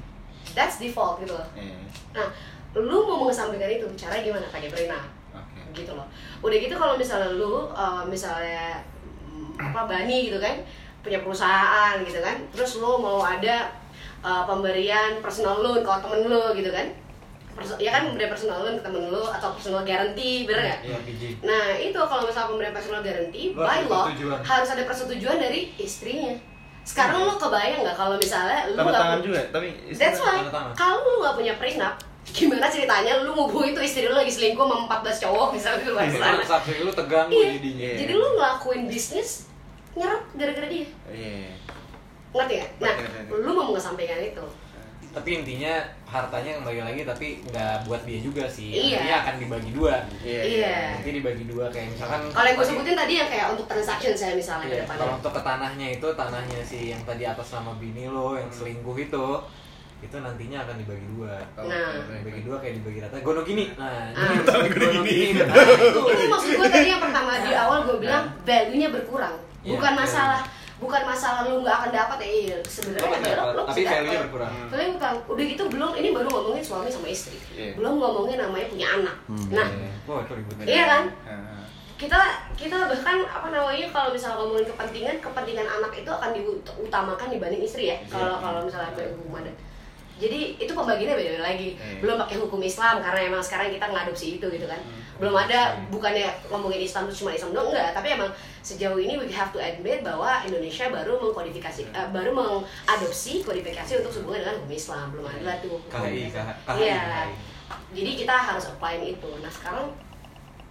that's default gitu loh. Iya. nah lu mau mengesampingkan itu caranya gimana? Pakai prenup Oke. gitu loh. Udah gitu kalau misalnya lu uh, misalnya apa bani gitu kan punya perusahaan gitu kan terus lu mau ada uh, pemberian personal loan ke temen lu gitu kan Perso- ya kan pemberian personal loan ke temen lu atau personal guarantee bener nggak Iya, biji. Nah itu kalau misalnya pemberian personal guarantee by harus law harus ada persetujuan dari istrinya. Sekarang lu kebayang nggak kalau misalnya lu Tanda nggak tangan pu- juga, tapi That's why Tanda tangan. kalau lu nggak punya prenup, gimana ceritanya lu ngubungin tuh istri lu lagi selingkuh sama 14 cowok misalnya di luar sana. Lu terganggu Iya. jadinya. Iya. Jadi lu ngelakuin bisnis nyerap gara-gara dia. Iya. Ngerti gak? Nah, lu mau mengesampingkan itu. Tapi intinya hartanya kembali lagi tapi nggak buat dia juga sih. Iya. Dia akan dibagi dua. Iya. Nanti dibagi dua kayak misalkan Kalau yang gue tadi- sebutin tadi yang kayak untuk transaction saya misalnya Iya, depannya. kalau untuk ke tanahnya itu tanahnya si yang tadi atas nama bini lo yang selingkuh itu itu nantinya akan dibagi dua. Nah. dibagi dua kayak dibagi rata. Gono gini. Nah, Ah. ini gono gini. Nah, itu. itu maksud gue tadi yang pertama di awal gue bilang value-nya berkurang Iya, bukan iya. masalah bukan masalah lu nggak akan dapat ya iya sebenarnya adalah dapat. lu Tapi berkurang. value berkurang udah gitu belum ini baru ngomongin suami sama istri Iya. belum ngomongin namanya punya anak Hmm. nah itu ribet. iya kan Ah. kita kita bahkan apa namanya kalau misalnya ngomongin kepentingan kepentingan anak itu akan diutamakan dibanding istri ya kalau kalau misalnya ada hukum adat jadi itu pembagiannya beda lagi Iya. belum pakai hukum Islam karena emang sekarang kita ngadopsi itu gitu kan belum ada bukannya ngomongin Islam itu cuma Islam doang enggak tapi emang sejauh ini we have to admit bahwa Indonesia baru mengkodifikasi eh, baru mengadopsi kodifikasi untuk hubungan dengan hukum Islam belum ada tuh KHI, KHI. Iya. Jadi kita harus apply itu. Nah sekarang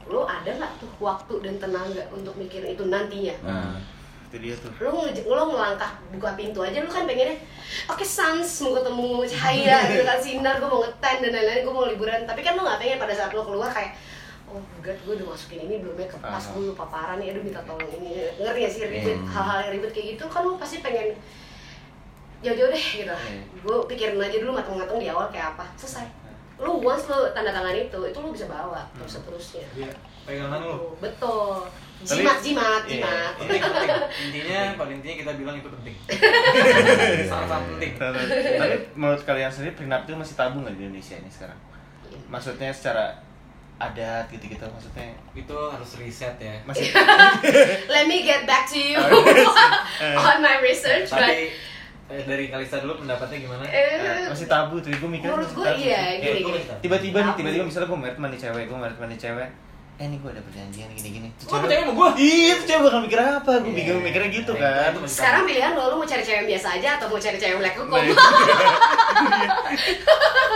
lo ada nggak tuh waktu dan tenaga untuk mikir itu nantinya? Nah, itu dia tuh. Lo lo ngelangkah buka pintu aja lo kan pengennya oke sans mau ketemu cahaya gitu kan sinar gue mau ngeten dan lain-lain gue mau liburan tapi kan lo nggak pengen pada saat lo keluar kayak oh god gue udah masukin ini belum ya ke pas Ah. gue lupa parah nih aduh minta tolong ini ngerti gak sih ribet Hmm. hal-hal yang ribet kayak gitu kan lo pasti pengen jauh-jauh deh gitu Hmm. gue pikirin aja dulu matang-matang di awal kayak apa selesai lu once lu tanda tangan itu itu lu bisa bawa terus seterusnya Iya, pegangan lu. betul Tapi- jimat jimat iya, jimat Penting, penting. Intinya, pada intinya kita bilang itu penting. Sangat-sangat penting. Tapi menurut kalian sendiri prenup itu masih tabu nggak di Indonesia ini sekarang? Maksudnya secara adat gitu-gitu maksudnya. Itu harus riset ya. masih. Let me get back to you Oh, on my research but Tapi eh, dari Kalista dulu pendapatnya gimana? eh, masih tabu tuh gue mikir menurut masih gue tabu iya tiba-tiba nih tiba-tiba misalnya gue merit mandi cewek gue merit mandi cewek eh ini gue ada perjanjian gini-gini Oh, cewek- percaya sama gua? iya tuh cewek bakal mikir apa? Gue Iya. bingung mikirnya gitu Nah, kan. itu sekarang pilihan lo lu mau cari cewek biasa aja atau mau cari cewek black hukum Nah,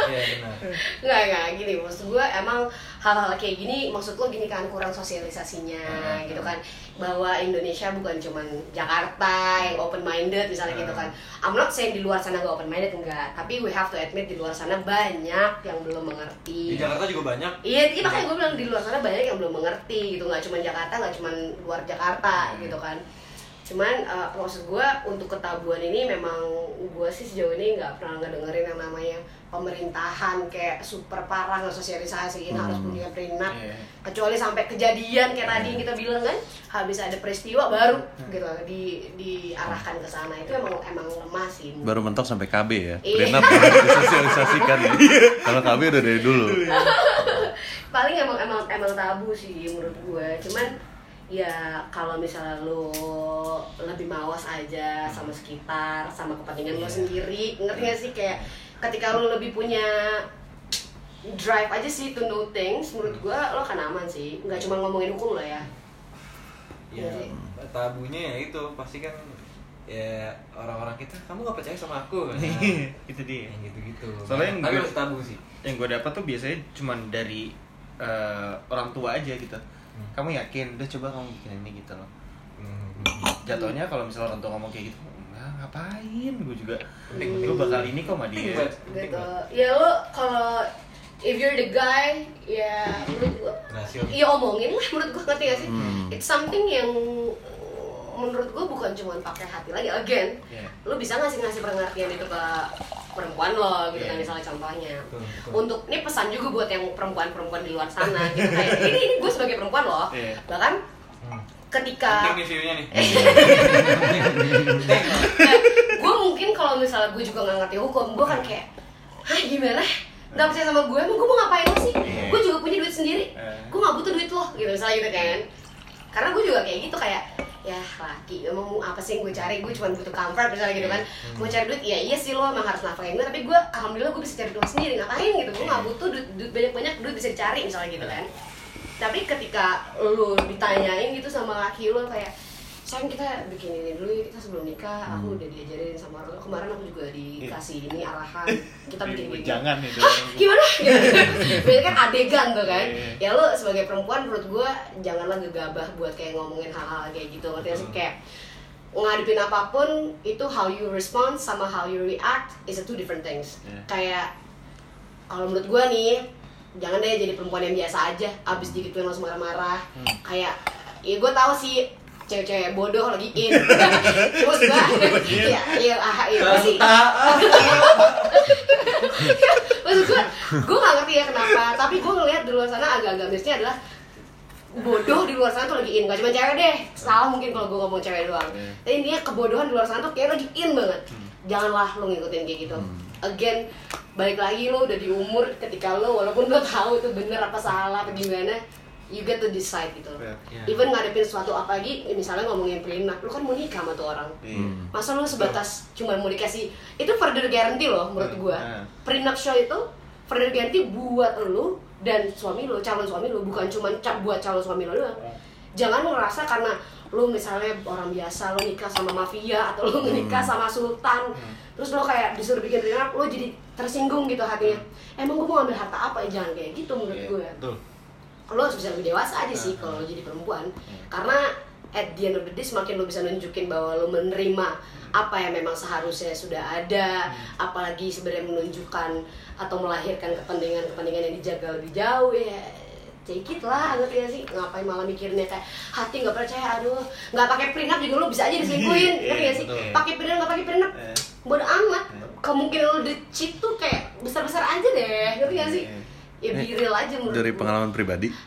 Iya benar. Nggak, nggak, gini maksud gue emang hal-hal kayak gini maksud lo gini kan kurang sosialisasinya Hmm. gitu kan. Bahwa Indonesia bukan cuman Jakarta yang open minded misalnya gitu kan. I'm not saying di luar sana gak open minded enggak. Tapi we have to admit di luar sana banyak yang belum mengerti. Di Jakarta juga banyak. Iya, iya makanya gue bilang di luar sana banyak yang belum mengerti gitu. Nggak cuma Jakarta nggak cuma luar Jakarta gitu kan cuman eh, maksud gue untuk ketabuhan ini memang gue sih sejauh ini nggak pernah ngedengerin yang namanya pemerintahan kayak super parah ngesosialisasiin harus punya prenup Iya. kecuali sampai kejadian kayak tadi yang kita bilang kan habis ada peristiwa baru gitu di diarahkan ke sana itu emang emang lemah sih Baru mentok sampai KB ya. Iya. Prenup disosialisasikan ya. Kalau KB udah dari dulu. paling emang emang emang tabu sih menurut gue cuman ya kalau misalnya lo lebih mawas aja sama sekitar sama kepentingan lo sendiri ngerti gak sih kayak ketika lo lebih punya drive aja sih to know things menurut gue lo akan aman sih nggak cuma ngomongin hukum lo ya Ya, Iya sih. tabunya ya itu pasti kan ya orang-orang kita kamu nggak percaya sama aku kan? itu dia yang gitu-gitu. Soalnya yang tapi gue- tabu sih. yang gue dapat tuh biasanya cuman dari eh, orang tua aja gitu Hmm. kamu yakin udah coba kamu bikin ini gitu loh Hmm. jatuhnya kalau misalnya orang tua ngomong kayak gitu enggak ngapain gue juga Penting, gue bakal ini kok sama dia gitu ya lo kalau if you're the guy ya menurut gue. Iya omongin lah menurut gue ngerti gak sih? Hmm. It's something yang menurut gue bukan cuma pakai hati lagi again. Iya. Lo bisa ngasih ngasih pengertian itu ke perempuan lo gitu kan Iya. misalnya contohnya. Betul, betul. Untuk ini pesan juga buat yang perempuan-perempuan di luar sana gitu kayak ini ini gue sebagai perempuan loh. Iya. Bahkan Hmm. ketika Penting nih view-nya nih. gue mungkin kalau misalnya gue juga nggak ngerti hukum gue kan kayak hah gimana nggak percaya sama gue emang gue mau ngapain lo sih Iya. gue juga punya duit sendiri Eh. gue nggak butuh duit lo gitu misalnya gitu kan karena gue juga kayak gitu kayak ya laki emang mau apa sih yang gue cari? Gue cuma butuh comfort misalnya gitu kan. Mau cari duit ya iya sih lo emang harus nafkahin gue tapi gue alhamdulillah gue bisa cari duit sendiri. Ngapain gitu? Gue nggak butuh duit, duit banyak banyak duit bisa dicari misalnya gitu kan. Tapi ketika lu ditanyain gitu sama laki lu kayak sayang kita bikin ini dulu ya, kita sebelum nikah aku udah diajarin sama orang kemarin aku juga dikasih ini arahan kita bikin gini jangan nih Hah, gimana? Berarti kan adegan tuh kan. Iya. Ya lo sebagai perempuan menurut gue janganlah gegabah buat kayak ngomongin hal-hal kayak gitu. Ngerti gak sih? Kayak ngadepin apa pun itu how you respond sama how you react is a two different things. Iya. Kayak kalau menurut gue nih jangan deh jadi perempuan yang biasa aja abis digituin langsung marah-marah kayak ya gue tahu sih cewek-cewek bodoh lagi in cuma gue iya iya. Ah iya sih maksud gue gue gak ngerti ya kenapa tapi gue ngeliat di luar sana agak-agak mirisnya adalah bodoh di luar sana tuh lagi in gak cuma cewek deh. Salah mungkin kalau gue ngomong cewek doang. Iya. tapi intinya kebodohan di luar sana tuh kayak lagi in banget. Janganlah lo ngikutin kayak gitu. Again balik lagi lo udah di umur ketika lo walaupun lo tahu itu bener apa salah apa gimana you get to decide gitu. Iya. Iya. even ngadepin sesuatu apa lagi misalnya ngomongin prenup lu kan mau nikah sama tuh orang. Iya. masa lu sebatas cuma mau dikasih itu further guarantee loh menurut Hmm, gua. Hmm. prenup show itu further guarantee buat lu dan suami lu calon suami lu bukan cuma cap buat calon suami lu doang. Jangan ngerasa karena lu misalnya orang biasa lu nikah sama mafia atau lu nikah sama sultan terus lu kayak disuruh bikin prenup lu jadi tersinggung gitu hatinya. Emang gua mau ambil harta apa? Ya jangan kayak gitu menurut Iya, gue Betul. Lo harus bisa lebih dewasa aja sih kalau lo jadi perempuan. Karena at the end of the day semakin lo bisa nunjukin bahwa lo menerima apa yang memang seharusnya sudah ada apalagi sebenarnya menunjukkan atau melahirkan kepentingan-kepentingan yang dijaga lebih jauh ya take it lah ngerti gak sih? Ngapain malah mikirnya kayak hati nggak percaya aduh nggak pakai prenup juga lo bisa aja diselingkuhin Iya, ngerti gak sih? pakai prenup nggak pakai prenup Eh. bodo amat. Kemungkinan lo di cheat tuh kayak besar-besar aja deh ngerti gak sih ya be real aja menurut Dari gue. pengalaman pribadi.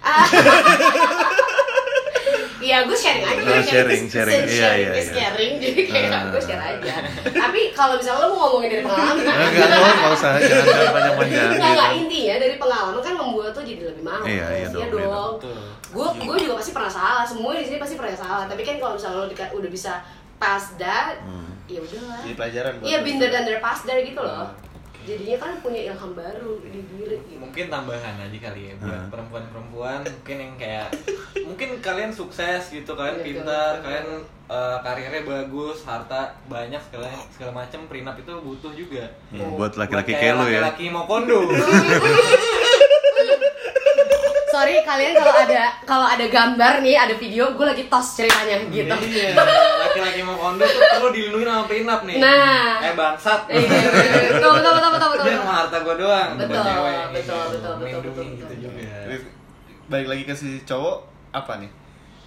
Iya, gue sharing aja. Oh, sharing, sharing. Iya, sharing, iya, is iya. sharing. Jadi kayak Ah. gue share aja. Tapi kalau misalnya lo mau ngomongin dari pengalaman, Enggak, oh, nggak usah, jangan jangan panjang-panjang. Enggak, enggak gitu. intinya dari pengalaman kan membuat tuh jadi lebih mahal. Iya, iya dong, iya dong. Betul. Gue gue juga pasti pernah salah. Semua di sini pasti pernah salah. Tapi kan kalau misalnya lo udah bisa pass that, Hmm. ya udahlah. Jadi pelajaran Iya, binder dan dari pass there gitu loh. Jadinya kan punya ilham baru di diri gitu. mungkin tambahan aja kali ya buat Hmm. perempuan-perempuan mungkin yang kayak mungkin kalian sukses gitu kalian Iya, pintar kalian eh, karirnya bagus harta banyak segala segala macam prenup itu butuh juga Hmm, buat laki-laki Buat kayak lo ya. laki-laki mau kondo Sorry kalian kalau ada kalau ada gambar nih, ada video, gue lagi tos ceritanya gitu. Iya, laki-laki mau kondo tuh perlu dilindungi sama prenup nih Nah. eh bangsat Iya, betul betul betul betul betul. Jangan mau harta gue doang Betul, betul, betul, betul, betul, gitu betul. juga Terus, balik lagi ke si cowok apa nih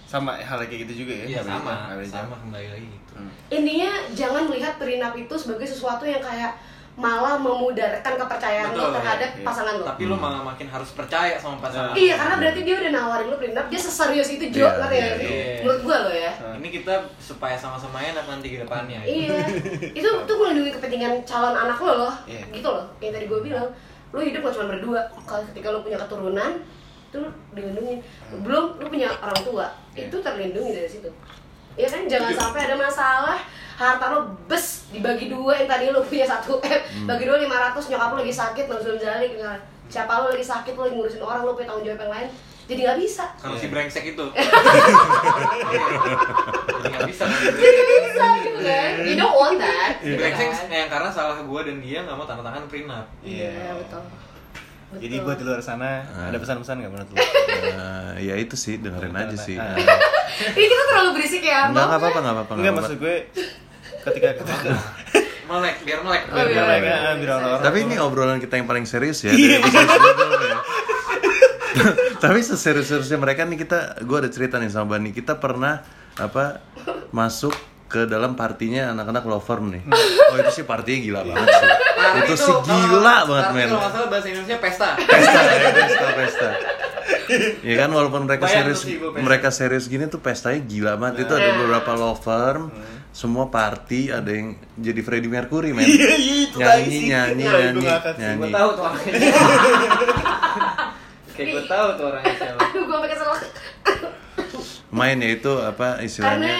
sama hal kayak gitu juga ya iya beda- sama sama jauh. kembali lagi gitu Hmm. Intinya jangan melihat prenup itu sebagai sesuatu yang kayak malah memudarkan kepercayaan lo Betul, terhadap iya. pasangan lo. tapi lo malah makin harus percaya sama pasangan Iya, karena berarti dia udah nawarin lo prenup, dia seserius itu Jo, Iya, ngerti iya, sih? iya. Menurut gua lo ya. ini kita supaya sama-sama enak nanti ke depannya Iya, itu tuh melindungi kepentingan calon anak lo loh, Iya. gitu loh. Yang tadi gue bilang, lo hidup gak cuma berdua. Kalau ketika lo punya keturunan, itu lo dilindungi. Belum lo punya orang tua, Iya. itu terlindungi dari situ. Ya kan, jangan sampai ada masalah harta lo bes dibagi dua yang tadi lo punya satu m bagi dua 500 nyokap lo lagi sakit langsung jalik misalnya siapa lo lagi sakit lo lagi ngurusin orang lo punya tanggung jawab yang lain jadi nggak bisa kalau Iya. si brengsek itu jadi nggak bisa kan? jadi nggak bisa gitu kan you don't want that si gitu brengsek kan. yang karena salah gue dan dia nggak mau tanda tangan prenup iya betul jadi Betul. buat di luar sana Ah. ada pesan-pesan nggak menurut lo Eh, ya itu sih dengerin aja sih. Ini kita terlalu berisik ya, Enggak apa-apa enggak apa-apa. Enggak nggak maksud gue ketika ketika melek biar melek Oh, biar iya, mereka iya. biar orang-orang Tapi ini obrolan kita yang paling serius ya. dari ya. Tapi seserius-seriusnya mereka nih kita, gue ada cerita nih sama Bani. Kita pernah apa masuk ke dalam partinya anak-anak law firm nih. Oh itu sih partinya gila banget sih. Itu tuh, sih kalau- gila banget tapi men. kalau nggak salah bahasa Indonesia pesta Pesta ya pesta pesta. Ya kan walaupun mereka Bayang serius mereka serius gini tuh pestanya gila banget. Itu ada beberapa law firm, semua party ada yang jadi Freddie Mercury men. Iya, iya, itu nyanyi nyanyi Iya, itu nyanyi sih. gue nyanyi. tahu tuh orangnya kayak gue tahu tuh orangnya siapa Aduh, gue pakai salah. Main ya itu apa Karena istilahnya?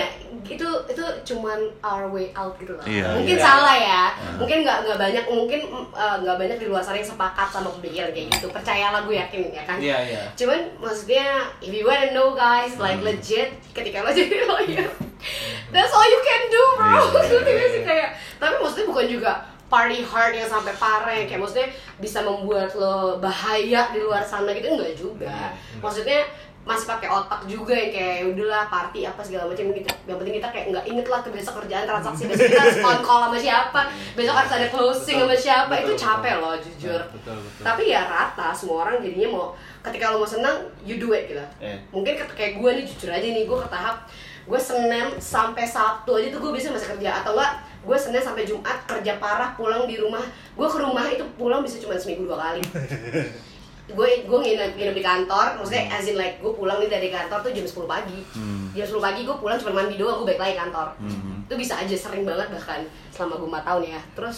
Itu itu cuman our way out gitu lah. Iya, mungkin iya. salah ya. Mungkin nggak nggak banyak mungkin mm, eh, nggak banyak di luar sana yang sepakat sama pemikiran kayak gitu. Percayalah gue yakin ya kan. iya iya Cuman maksudnya if you wanna know guys like Hmm. legit ketika lo jadi lawyer that's all you can do bro. Iya, iya, nggak iya. sih kayak tapi maksudnya bukan juga party hard yang sampai parah yang kayak maksudnya bisa membuat lo bahaya di luar sana gitu enggak juga. Maksudnya masih pakai otak juga yang kayak "Ya udahlah party apa segala macam gitu. Yang penting kita kayak nggak inget lah tuh besok kerjaan transaksi besok kita harus on call sama siapa, besok harus ada closing sama siapa itu Betul, capek betul. loh jujur. betul betul Tapi ya rata semua orang jadinya mau ketika lo mau senang you do it gitu. Iya. Mungkin kayak gue nih jujur aja nih gue ke tahap gue Senin sampai Sabtu aja tuh gue bisa masih kerja atau enggak gue Senin sampai Jumat kerja parah pulang di rumah gue ke rumah itu pulang bisa cuma seminggu dua kali gue gue nginep, nginep di kantor maksudnya as in like gue pulang nih dari kantor tuh jam 10 pagi. Jam 10 pagi gue pulang cuma mandi doang gue balik lagi kantor. Itu bisa aja sering banget bahkan selama gue 4 tahun ya. Terus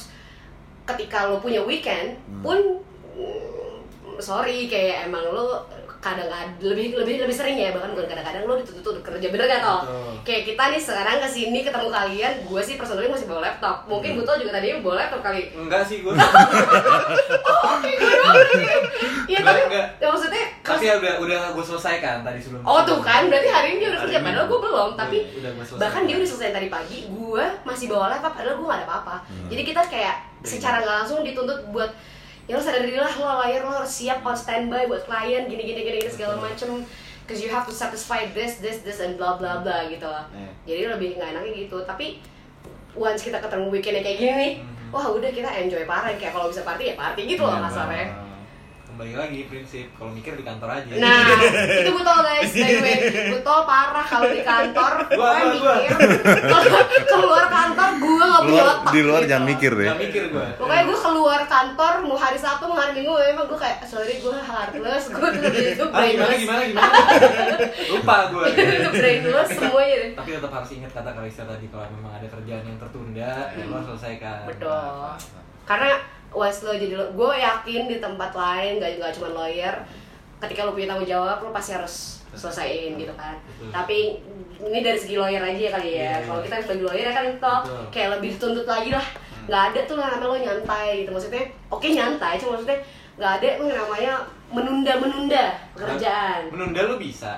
ketika lo punya weekend pun mm, sorry kayak emang lo kadang lebih lebih lebih sering ya bahkan bukan kadang-kadang lo dituntut untuk kerja. Bener gak toh Betul. kayak kita nih sekarang ke sini ketemu kalian gue sih personally masih bawa laptop. Mungkin Buto juga tadi bawa laptop kali. Enggak sih gue oke gue doang. berarti. iya tapi Enggak, ya maksudnya tapi ya udah udah gue selesaikan tadi sebelum Oh tuh kan, berarti hari ini udah kerja, padahal gue belum. Tapi gua selesai. bahkan dia udah selesai tadi pagi Gue masih bawa laptop, padahal gue gak ada apa-apa. Hmm. Jadi kita kayak secara gak langsung dituntut buat Ya lo sadar diri lah, lo layar, lo harus siap on standby buat klien Gini, gini, gini, gini segala macem. Cause you have to satisfy this, this, this, and blah, blah, blah gitu. Loh Iya. Jadi lebih gak enaknya gitu. Tapi once kita ketemu weekendnya kayak gini Mhm. Wah udah kita enjoy parah Kayak kalau bisa party ya party gitu loh Iya, kasarnya kembali lagi prinsip. Kalau mikir di kantor aja. Nah, itu betul guys, by the way parah kalau di kantor. Gua, gue gua, gua. mikir. Kalau keluar kantor gue gak punya otak di luar gitu. jangan mikir deh. Nggak mikir gue Pokoknya gue keluar kantor, mau hari Sabtu, mau hari Minggu Emang gue kayak, sorry gue heartless. Gue tuh itu ah gimana brainless gimana gimana? Lupa gue Itu brainless semuanya deh tapi tetap harus ingat kata Kalista tadi kalau memang ada kerjaan yang tertunda ya lo harus selesaikan. Betul. Karena once lo jadi lo, gue yakin di tempat lain, gak, gak cuma lawyer Ketika lo punya tanggung jawab, lo pasti harus selesaiin gitu kan. Betul. Tapi ini dari segi lawyer aja ya kali ya. Iya, Kalau iya. kita sebagai lawyer ya kan Betul. kayak lebih dituntut lagi lah. Nggak ada tuh namanya lo nyantai gitu. Maksudnya, oke nyantai, cuma maksudnya nggak ada tuh yang namanya menunda-menunda pekerjaan. Menunda lu bisa.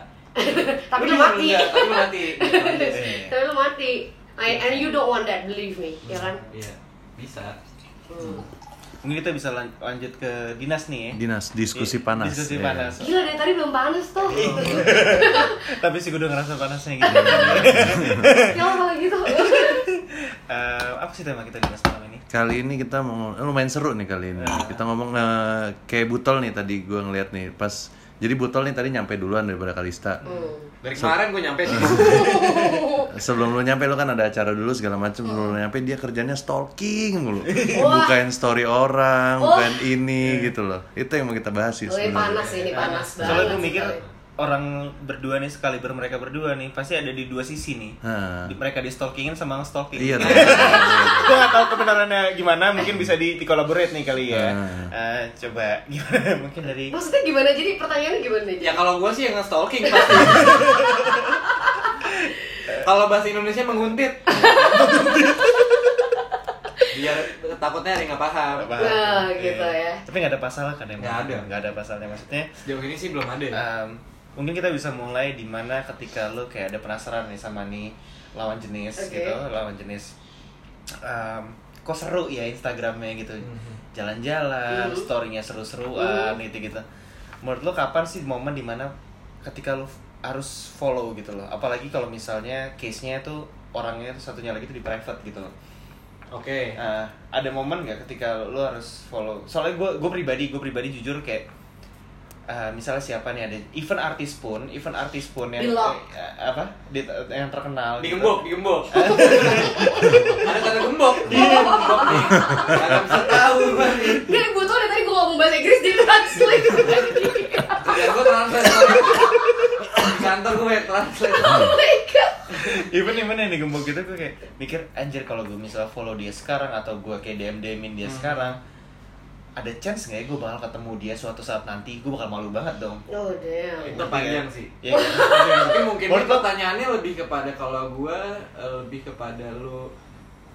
Tapi lo mati. menunda, tapi lu mati. Tapi lo mati. I- And you don't want that, believe me, ya kan? iya. Bisa. Hmm. Mungkin kita bisa lan- lanjut ke dinas nih ya. dinas diskusi Di- panas Diskusi Iya. panas. Gila dari tadi belum panas tuh Tapi sih gue udah ngerasa panasnya gitu. Ya kalau gitu Eh, apa sih tema kita dinas malam ini? Kali ini kita mau eh, lumayan seru nih kali ini. Kita ngomong eh, kayak Butol nih tadi gue ngeliat nih pas jadi Butol nih tadi nyampe duluan daripada Kalista. dari kemarin gue nyampe sih Sebelum lu nyampe lu kan ada acara dulu segala macem Sebelum lu nyampe dia kerjanya stalking mulu. Wah. bukain story orang, bukain ini gitu loh. Itu yang mau kita bahas sih Oh, sebenarnya. panas ini, panas banget Soalnya gue mikir. Orang berdua nih sekali mereka berdua nih pasti ada di dua sisi nih. Hah. Di, mereka di stalkingin sama nge-stalking. Iya. tuh. gue gak tahu kebenarannya gimana, mungkin bisa di, di nih kali ya. Hmm. Eh, coba gimana mungkin dari Maksudnya gimana? Jadi pertanyaannya gimana nih? ya kalau gue sih yang nge-stalking pasti kalau bahasa Indonesia menguntit biar takutnya ada yang nggak paham Nggak paham. Nah, Iya. gitu ya. Tapi nggak ada pasalah kan emang? Nggak ada. Nggak ada pasalnya maksudnya. sejauh ini sih belum ada em, mungkin kita bisa mulai di mana ketika lu kayak ada penasaran nih sama nih lawan jenis Oke. gitu, lawan jenis. em, kok seru ya Instagramnya gitu, Mhm. jalan-jalan, Mhm. storynya seru-seruan gitu gitu. Menurut lu kapan sih momen di mana ketika lu harus follow gitu loh? Apalagi kalau misalnya case-nya tuh orangnya tuh satunya lagi tuh di private gitu loh. oke Eh, ada momen nggak ketika lo harus follow soalnya gue gue pribadi gue pribadi jujur kayak eh, misalnya siapa nih ada event artis pun event artis pun yang Di eh, apa? Di, yang terkenal gitu. digembok digembok. Ada kata gembok. Gembok. Nih kagak bisa tahu gue nih Gak, gue tuh dari tadi gue ngomong bahasa Inggris di translate. Gue translate. Di kantor gue translate. Oh my god. Even even yang digembok gitu gue kayak mikir anjir kalau gue misalnya follow dia sekarang atau gue kayak dm dmin dia sekarang ada chance nggak ya gue bakal ketemu dia suatu saat nanti? Gue bakal malu banget dong. Oh damn. Itu panjang sih. Ya kan? tapi mungkin Menurut itu lo- pertanyaannya lebih kepada kalau gue eh, lebih kepada lu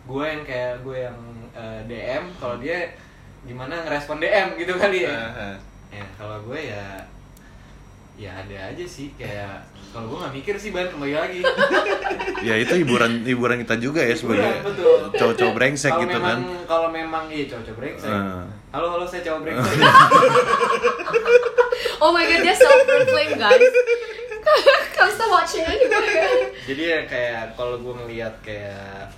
gue yang kayak gue yang eh, DM kalau dia gimana ngerespon DM gitu kali ya. Eh, ya kalau gue ya ya ada aja sih kayak kalau gue nggak mikir sih ban kembali lagi ya itu hiburan hiburan kita juga ya sebagai Iya, betul. cowok-cowok brengsek Kalau gitu memang, kan. kalau memang iya cowok brengsek Eh. halo halo saya cowok brengsek Oh my god, dia self-proclaimed guys Kamu still watching aja gue jadi ya kayak kalau gue ngelihat kayak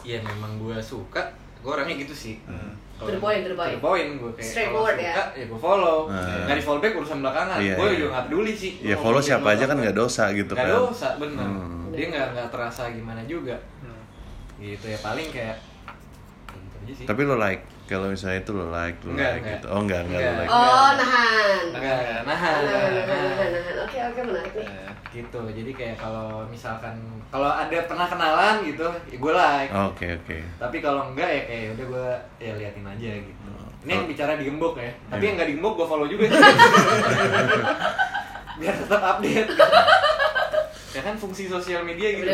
ya memang gue suka gue orangnya gitu sih Hmm. Kalau To the point, to the point. to the point gue kayak Straightforward ya. suka ya gue follow nggak di follow back urusan belakangan Iya, gue iya. juga nggak peduli sih Ya follow siapa aja kan nggak dosa gitu kan. dosa bener Hmm. dia nggak nggak terasa gimana juga Hmm. gitu ya paling kayak gitu aja sih Tapi lo like kalau misalnya itu lo like lo Enggak, like enggak. gitu oh enggak enggak lo Enggak. like Oh, nahan. Enggak, nahan, Nahan, nahan, nahan, nahan. nahan. Oke, oke, menarik nih. Eh, gitu jadi kayak kalau misalkan kalau ada pernah kenalan gitu ya gue like oke oke tapi kalau enggak ya kayak udah gue ya liatin aja gitu ini yang Oh. bicara digembok ya tapi Iya. yang nggak digembok gue follow juga biar tetap update ya kan fungsi sosial media gitu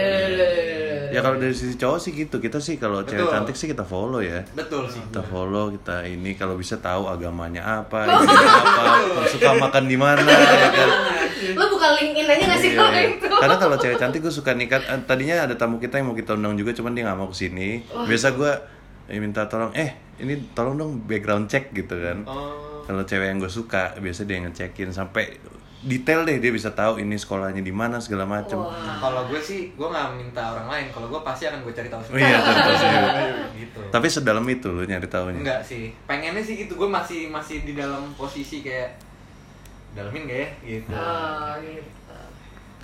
ya kalau dari sisi cowok sih gitu kita sih kalau cewek cantik sih kita follow ya betul sih kita follow kita ini kalau bisa tahu agamanya apa apa suka makan di mana ya kan Lo buka LinkedIn aja gak sih Iya, kalau iya. itu? Karena kalau cewek cantik gue suka nikah. eh, Tadinya ada tamu kita yang mau kita undang juga, cuman dia nggak mau ke sini. Biasa gue eh, minta tolong, eh ini tolong dong background check gitu kan. oh Kalau cewek yang gue suka, biasa dia ngecekin sampai detail deh dia bisa tahu ini sekolahnya di mana segala macem. Wah. Nah, kalau gue sih gue nggak minta orang lain kalau gue pasti akan gue cari tahu Oh iya, tentu sih. gitu Tapi sedalam itu lu nyari tahunya. enggak sih pengennya sih gitu gue masih masih di dalam posisi kayak dalamin gak ya gitu Oh, gitu.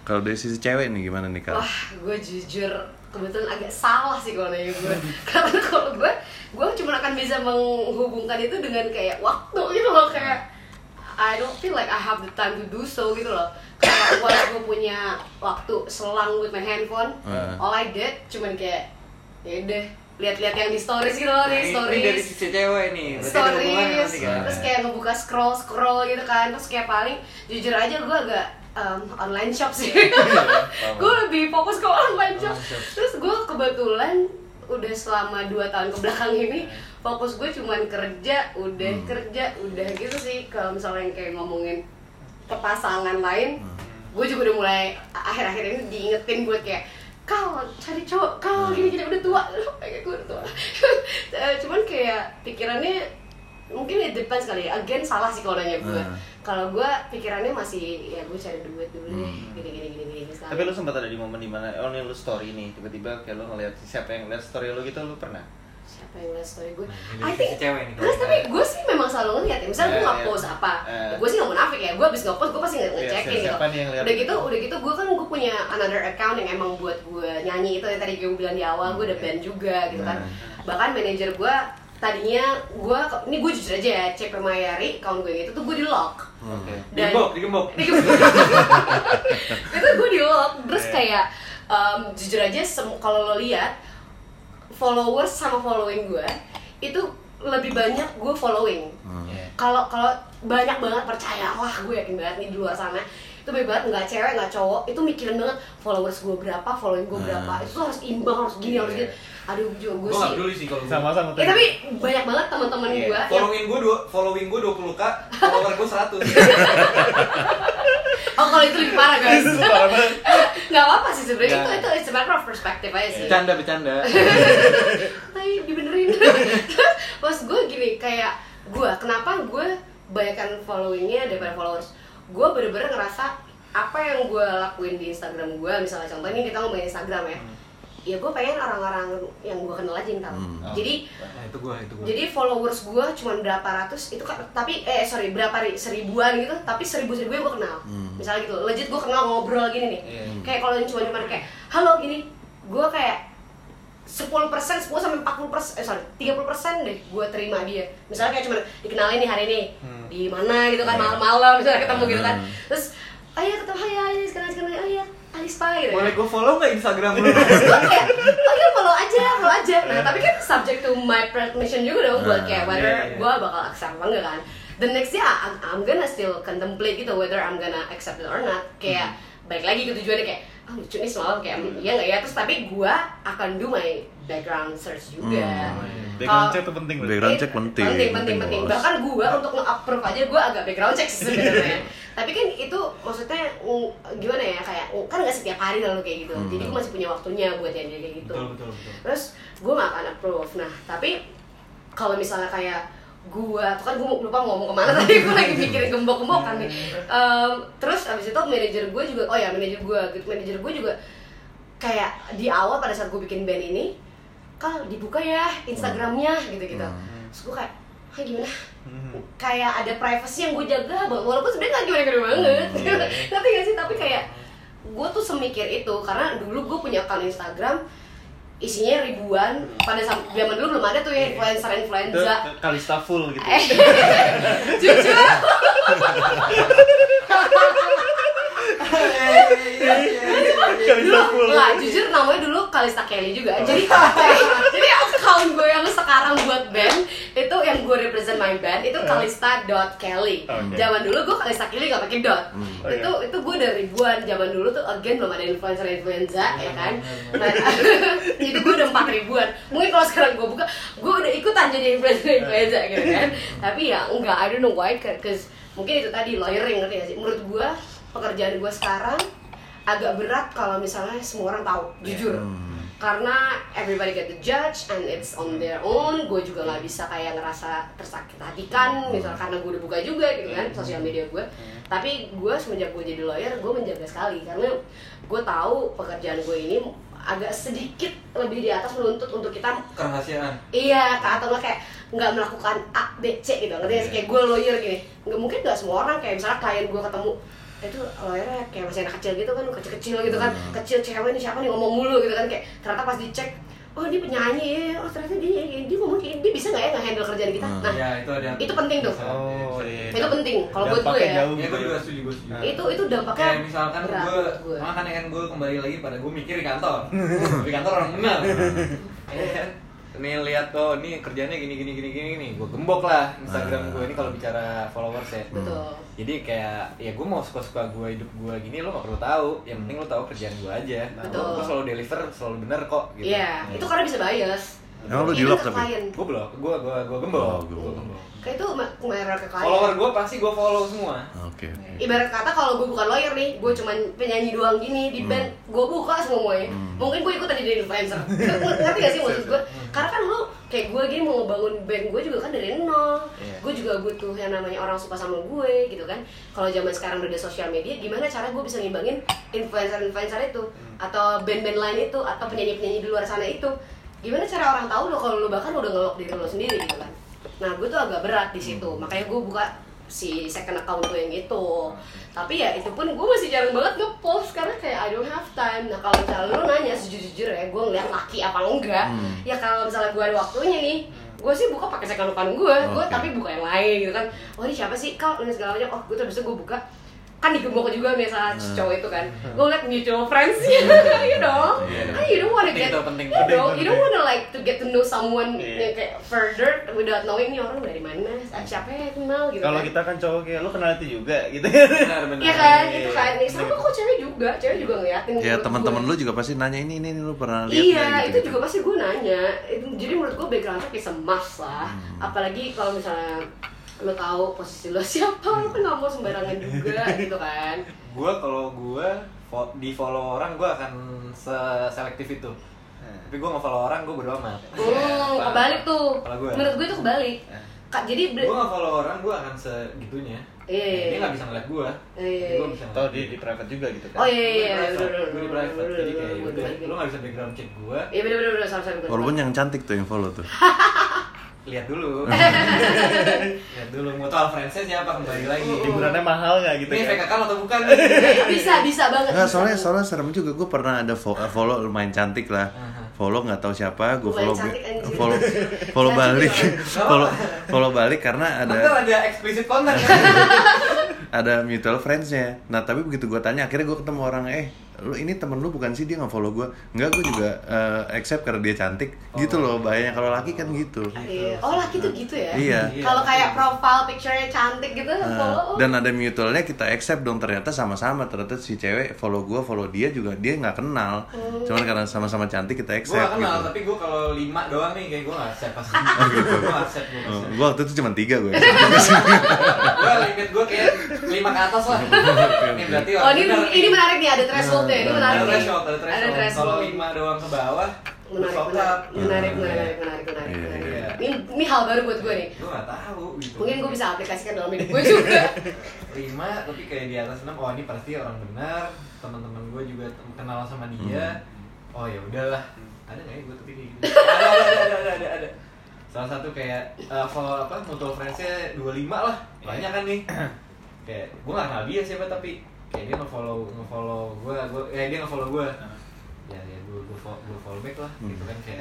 Kalau dari sisi cewek nih gimana nih kak? Wah, gue jujur kebetulan agak salah sih kalau nanya gue Karena kalau gue, gue cuma akan bisa menghubungkan itu dengan kayak waktu gitu loh Kayak I don't feel like I have the time to do so gitu loh. Kayak once gue punya waktu selang with my handphone Hmm. All I did cuman kayak ya udah lihat-lihat yang di stories gitu loh, Nah, di ini, ini dari stories sisi cewek nih berarti ada hubungannya stories kan terus kayak ngebuka scroll scroll gitu kan terus kayak paling jujur aja gue agak um, online shop sih. Gue lebih fokus ke online shop. Terus gue kebetulan udah selama 2 tahun ke belakang ini fokus gue cuman kerja udah kerja udah gitu sih. Kalau misalnya yang kayak ngomongin ke pasangan lain gue juga udah mulai akhir-akhir ini diingetin buat kayak kau cari cowok kau gini gini udah tua. Kayak gue udah tua. Eh, cuman kayak pikirannya mungkin it depends kali ya. Again salah sih kalau nanya gue. Hmm. kalau gue pikirannya masih ya gue cari duit dulu deh. Gini gini gini gini sekali Tapi lu sempat ada di momen di mana, oh nih lu story nih, tiba-tiba kayak lu ngeliat siapa yang ngeliat story lu gitu, lu pernah? Ngeliat story gue Nah, ini I think cewek nih. terus tapi gue sih memang selalu ngeliat ya misalnya gue Eh, nggak iya. post apa Eh. gue sih nggak munafik ya gue abis nggak post gue pasti Iya, ngecekin siapa- gitu siapa nih yang lihat udah itu? gitu udah gitu gue kan gue punya another account yang emang buat gue nyanyi itu yang tadi gue bilang di awal gue udah band juga gitu kan Nah. bahkan manajer gue tadinya gue ini gue jujur aja ya CP Mayari account gue itu tuh gue di lock Oke. Dan- digembok digembok itu gue di lock terus kayak um, jujur aja kalau lo lihat followers sama following gue itu lebih banyak gue following. Iya. kalau kalau banyak banget percaya wah gue yakin banget nih di luar sana itu banyak banget nggak cewek nggak cowok itu mikirin banget followers gue berapa following gue berapa itu tuh harus imbang harus gini harus gitu aduh juga gue gue sih gak peduli sih kalau gua. Sama-sama ya tapi banyak banget teman-teman Iya. gue yang following gue dua following gue 20 k follower gue 100 oh kalau itu lebih parah guys Itu parah banget. nggak apa sih sebenarnya itu Nggak. itu it's a matter of perspective aja sih bercanda bercanda Tapi dibenerin Pas gue gini kayak gue Kenapa gue banyakkan followingnya daripada followers Gue bener-bener ngerasa Apa yang gue lakuin di Instagram gue Misalnya contoh ini kita ngomongin Instagram ya Ya gue pengen orang-orang yang gue kenal aja yang tahu. Hmm. Jadi nah itu gue itu gue jadi followers gue cuma berapa ratus itu kan tapi eh sorry berapa ri- seribuan gitu tapi seribu seribu yang gue kenal misalnya gitu legit gue kenal ngobrol gini nih. Iya. kayak kalau yang cuma cuma kayak halo gini. Gue kayak 10 persen 10 sampai 40 persen eh sorry 30 persen deh gue terima dia. Misalnya kayak cuma dikenalin nih hari ini di mana gitu kan malam-malam misalnya ketemu gitu kan. Terus ayah ketemu ayah ayah sekarang sekarang ayah Gitu ya. boleh gue follow nggak instagram lu? Kayak, oh iya follow aja, follow aja. Nah tapi kan subject to my permission juga dong Buat kayak whether iya, iya. gue bakal accept apa enggak kan. The next day I'm, I'm gonna still contemplate gitu Whether I'm gonna accept it or not. Kayak baik lagi ke tujuannya kayak Oh lucu nih semalam kayak iya nggak ya? Terus tapi gue akan do my background search juga. Background Kalau- check tuh penting. Background check penting. penting penting penting bahkan gue untuk nge-approve aja gue agak background check sih sebenarnya. Tapi kan itu maksudnya mm, gimana ya kayak mm, kan nggak setiap hari lalu kayak gitu. Jadi gue masih punya waktunya buat yang kayak gitu. Betul betul betul. Terus gue gak akan approve. Nah tapi kalau misalnya kayak gue tuh kan gue lupa ngomong ke mana tadi gue lagi mikirin gembok-gembok kan nih Em, terus abis itu manajer gue juga oh ya manajer gue gitu manajer gue juga kayak di awal pada saat gue bikin band ini kal dibuka ya instagramnya gitu gitu terus gue kayak Hah gimana? Kayak ada privacy yang gue jaga banget Walaupun sebenarnya gak gimana-gimana banget. Ngerti gak sih? Tapi kayak Gue tuh semikir itu Karena dulu gue punya account Instagram isinya ribuan. Pada zaman dulu belum ada tuh ya influencer Itu influenza Kalista full gitu. eh dulu lah jujur namanya dulu Kalista Kelly juga. Jadi jadi account gue yang sekarang buat band itu yang gue represent my band itu Kalista dot Kelly. Zaman dulu gue Kalista Kelly gak pakai dot. Oh, itu iya. itu gue dari ribuan. Zaman dulu tuh again belum ada influencer influenza ya kan? nah, itu gue udah empat ribuan. Mungkin kalau sekarang gue buka gue udah ikutan jadi influencer influenza gitu kan? Tapi ya enggak I don't know why cause mungkin itu tadi lawyering ngerti gak sih? Menurut gue pekerjaan gue sekarang agak berat kalau misalnya semua orang tahu jujur. Karena everybody get the judge and it's on their own. Gue juga nggak bisa kayak ngerasa tersakit hatikan misal karena gue udah buka juga gitu kan sosial media gue tapi gue semenjak gue jadi lawyer gue menjaga sekali karena gue tahu pekerjaan gue ini agak sedikit lebih di atas menuntut untuk kita kerahasiaan. Iya, kak atau nggak kayak nggak melakukan A, B, C gitu. Ngerti nggak sih? Kayak gue lawyer gini. Nggak mungkin nggak semua orang kayak misalnya klien gue ketemu "Eh, itu lawyernya kayak masih anak kecil gitu kan, kecil-kecil gitu kan, kecil cewek nih siapa nih ngomong mulu gitu kan kayak ternyata pas dicek oh dia penyanyi ya, oh ternyata dia dia ngomong kayak dia bisa nggak ya nge-handle kerjaan kita nah ya itu ada itu penting tuh. Oh, iya. Itu penting, kalau buat gue ya. jauh ya gitu gue juga ya. setuju gue setuju itu itu dampaknya kayak misalkan berat gue gue. makanya kan gue kembali lagi pada gue mikir di kantor di kantor orang benar Iya kan? Nih lihat oh ini kerjanya gini gini gini gini nih gue gembok lah Instagram gue ini kalau bicara followers ya. Betul. Jadi kayak ya gue mau suka suka gue hidup gue gini lo gak perlu tahu. Yang penting lo tahu kerjaan gue aja. Betul. gue selalu deliver selalu bener kok gitu. Iya itu karena bisa bias. Emang lu Even di-lock ke tapi? gue blok gue gue gue gembok. Oh, gue gembok. Kayak itu ma- merek ke klien. Follower gue pasti gue follow semua. Oke. oke. ibarat kata kalau gue bukan lawyer nih gue cuman penyanyi doang gini di band gue buka semuanya. Mungkin gue ikutan jadi influencer. Ngerti gak sih maksud gue karena kan lu kayak gue gini mau ngebangun band gue juga kan dari nol. Iya. gue juga butuh yang namanya orang suka sama gue gitu kan. Kalau zaman sekarang udah ada sosial media gimana cara gue bisa ngimbangin influencer influencer itu atau band-band lain itu atau penyanyi-penyanyi di luar sana itu? Gimana cara orang tahu lo kalau lo bahkan udah ngelok diri lo sendiri gitu kan nah gue tuh agak berat di situ. Makanya gue buka si second account gue yang itu. Tapi ya itu pun gue masih jarang banget nge-post karena kayak I don't have time. Nah kalau misalnya lo nanya sejujur-jujur ya gue ngeliat laki apa enggak ya kalau misalnya gue ada waktunya nih gue sih buka pakai second account gue gue Oke. tapi buka yang lain gitu kan. Oh ini siapa sih? Kau ini segala macam. Oh gue terus gue buka kan digembok juga misalnya cowok itu kan gue liat mutual friends you know kan you don't wanna get tuh, penting. you know you don't wanna like to get to know someone Iya. yang kayak further without knowing nih orang dari mana siapa yang kenal gitu Kalau kan. kita kan cowok kayak lu kenal itu juga gitu. benar benar Iya kan, Iya. itu kan. Nih, sama kok cewek juga, cewek juga ngeliatin. Ya teman-teman lu juga pasti nanya ini ini, ini lu pernah lihat Iya, nggak?" itu juga pasti gue nanya. Jadi menurut gue backgroundnya kayak semas lah. Hmm. Apalagi kalau misalnya lo tahu posisi lo siapa, lo kan nggak mau sembarangan juga gitu kan. gue kalau gue di follow orang gue akan se- selektif itu tapi gue nggak follow orang gue bodo amat Hmm, kebalik tuh. Kalau gue Menurut gue itu kebalik. Kak, jadi gue nggak follow orang gue akan segitunya Iya, iya, dia iya. nggak bisa ngeliat gue Iya, gue iya. bisa Atau di di private juga gitu kan. Oh iya iya iya, gue udah udah di private jadi kayak udah, lu nggak bisa background check gue Iya bener bener bener sama sama. Walaupun yang cantik tuh yang follow tuh. lihat dulu lihat dulu mau tahu friendsnya siapa kembali lagi Hiburannya mahal nggak gitu ini kan? atau bukan bisa bisa banget. Nggak, bisa soalnya banget. soalnya serem juga gue pernah ada eh, follow lumayan cantik lah. Follow nggak tahu siapa, gue follow follow follow balik, follow follow balik karena ada ada explicit content ada mutual friendsnya. Nah tapi begitu gue tanya, akhirnya gue ketemu orang, eh lu ini temen lu bukan sih dia nggak follow gue? Enggak, gue juga eh, accept karena dia cantik. Gitu loh, bahayanya kalau laki kan gitu. Iya. Oh laki tuh gitu ya? Iya. Kalau kayak profile picture-nya cantik gitu, Nah, follow. dan ada mutualnya kita accept dong ternyata sama-sama ternyata si cewek follow gue follow dia juga dia nggak kenal cuman karena sama-sama cantik kita gue accept gak kenal gitu tapi gue kalau lima doang nih kayak gue gak accept pasti Oh, gitu. gue gak accept gue Oh, gua waktu itu cuma tiga gue gue limit gue kayak lima ke atas lah ini berarti Oh ini ini menarik nih ada thresholdnya, ini Nah, menarik ada threshold ada threshold kalau lima doang ke bawah menarik fucked menarik up. menarik Hmm. menarik menarik menarik Iya, menarik. iya. Ini ini hal baru buat gue nih. gue gak tahu gitu Mungkin gue bisa aplikasikan dalam hidup gue juga. lima tapi kayak di atas enam oh ini pasti orang benar teman-teman gue juga kenal sama dia oh ya udahlah ada nggak ya gue tapi kayak gitu ada ada ada ada ada, ada. salah satu kayak uh, follow apa mutual friendsnya 25 lah banyak kan nih kayak gue gak kenal dia siapa tapi kayak dia nge-follow nge-follow gue gue eh dia nge-follow gue ya ya gue gue follow, gue follow back lah Hmm. gitu kan kayak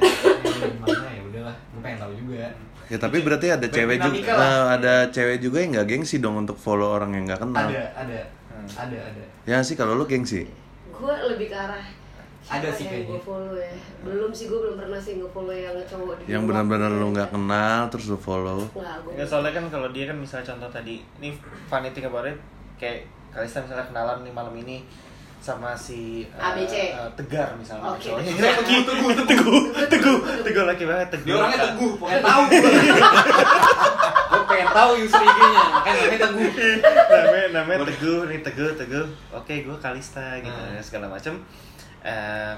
gimana ya udahlah gue pengen tahu juga Ya tapi berarti ada cewek juga eh, ada cewek juga yang nggak gengsi dong untuk follow orang yang nggak kenal. ada ada Hmm. ada ada Ya sih kalau lu gengsi. gue lebih ke arah Ada siapa sih yang kayaknya. gue follow ya belum sih gue belum pernah sih nge-follow yang cowok di Yang benar-benar lu nggak kenal terus lu follow. nggak gue Nggak, soalnya kan kalau dia kan misalnya contoh tadi ini about it kayak Kalista misalnya kenalan nih malam ini sama si uh, ABC. uh, Tegar misalnya. Oke. cowoknya. Gila, teguh teguh teguh teguh. Teguh laki banget teguh. Dia orangnya teguh pengen tahu. Gue pengen tahu user IG-nya makanya namanya teguh. Namanya namanya teguh nih teguh teguh. Oke gue Kalista gitu Hmm. segala macem. Eh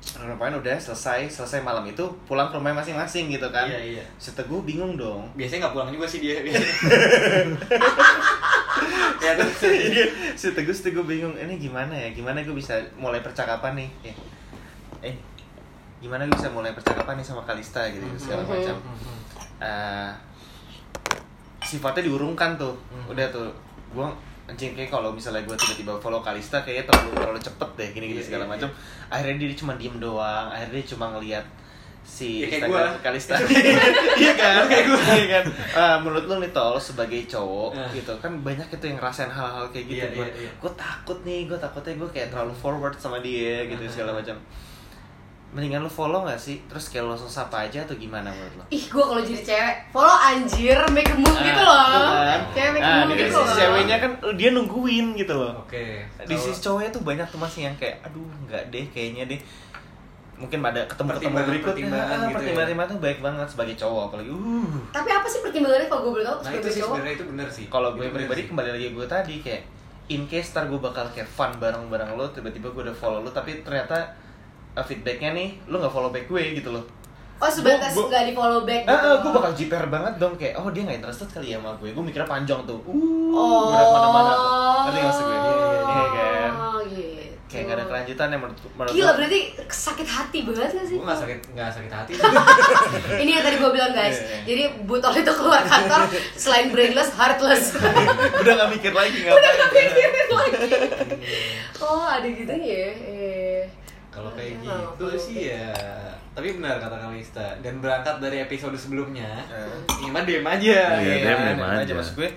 ngapain udah selesai selesai malam itu pulang ke rumah masing-masing gitu kan. Iya, iya. si teguh bingung dong. Biasanya nggak pulang juga sih dia. Ya terus Iya, si teguh si teguh bingung. Ini gimana ya? Gimana gue bisa mulai percakapan nih? Eh, eh gimana gue bisa mulai percakapan nih sama Kalista gitu segala Mhm. macam Eh, sifatnya diurungkan tuh. Mhm. udah tuh gue anjing kayak kalau misalnya gue tiba-tiba follow Kalista kayaknya terlalu terlalu cepet deh gini gini Iya, segala iya, macam akhirnya dia cuma diem doang akhirnya dia cuma ngeliat si Ya, Instagram gua. Kalista iya kan kayak gue iya kan Ah, menurut lu nih tol sebagai cowok Ah. gitu kan banyak itu yang ngerasain hal-hal kayak gitu Iya, gue iya, iya. gue takut nih gue takutnya gue kayak terlalu forward sama dia gitu Ah. segala macam mendingan lu follow gak sih? Terus kayak lo langsung sapa aja atau gimana menurut lo ih gue kalau jadi cewek follow anjir make a move Ah, gitu loh. kan. cewek make a Nah, move gitu loh. ceweknya kan dia nungguin gitu loh. Oke di sisi cowoknya tuh banyak tuh masih yang kayak aduh nggak deh kayaknya deh. Mungkin ada ketemu ketemu Pertimbangan- berikutnya. pertimbangan ah, gitu ya. pertimbangan tuh baik banget sebagai cowok apalagi uh. Tapi apa sih pertimbangannya kalau gue boleh tahu nah sebagai itu sih sebenarnya itu benar sih. Kalau gue pribadi kembali lagi gue tadi kayak in case ntar gue bakal kayak fun bareng-bareng lo tiba-tiba gue udah follow lo tapi ternyata uh, feedbacknya nih lo nggak follow back gue gitu loh. Oh sebatas nggak di follow back Ah, gitu. ah, gue bakal jiper banget dong kayak oh dia nggak interested kali ya sama gue. Gue mikirnya panjang tuh. Uh oh. udah ke mana-mana tuh. Ngerti nggak gue? Iya kan oh gitu. Kayak nggak ada kelanjutan ya menurut menurut Gila lo. berarti sakit hati banget gak sih? gue nggak sakit nggak sakit hati. Ini yang tadi gue bilang guys. Iya, iya. Jadi Butol itu keluar kantor Selain brainless, heartless. Udah gak mikir lagi nggak Udah gak pikirin lagi Oh ada gitu ya? Eh. Kalau kayak Iya, gitu follow sih ya tapi benar kata Kalista dan berangkat dari episode sebelumnya ini mah diem aja Iya, ya dem, dem aja. maksud gue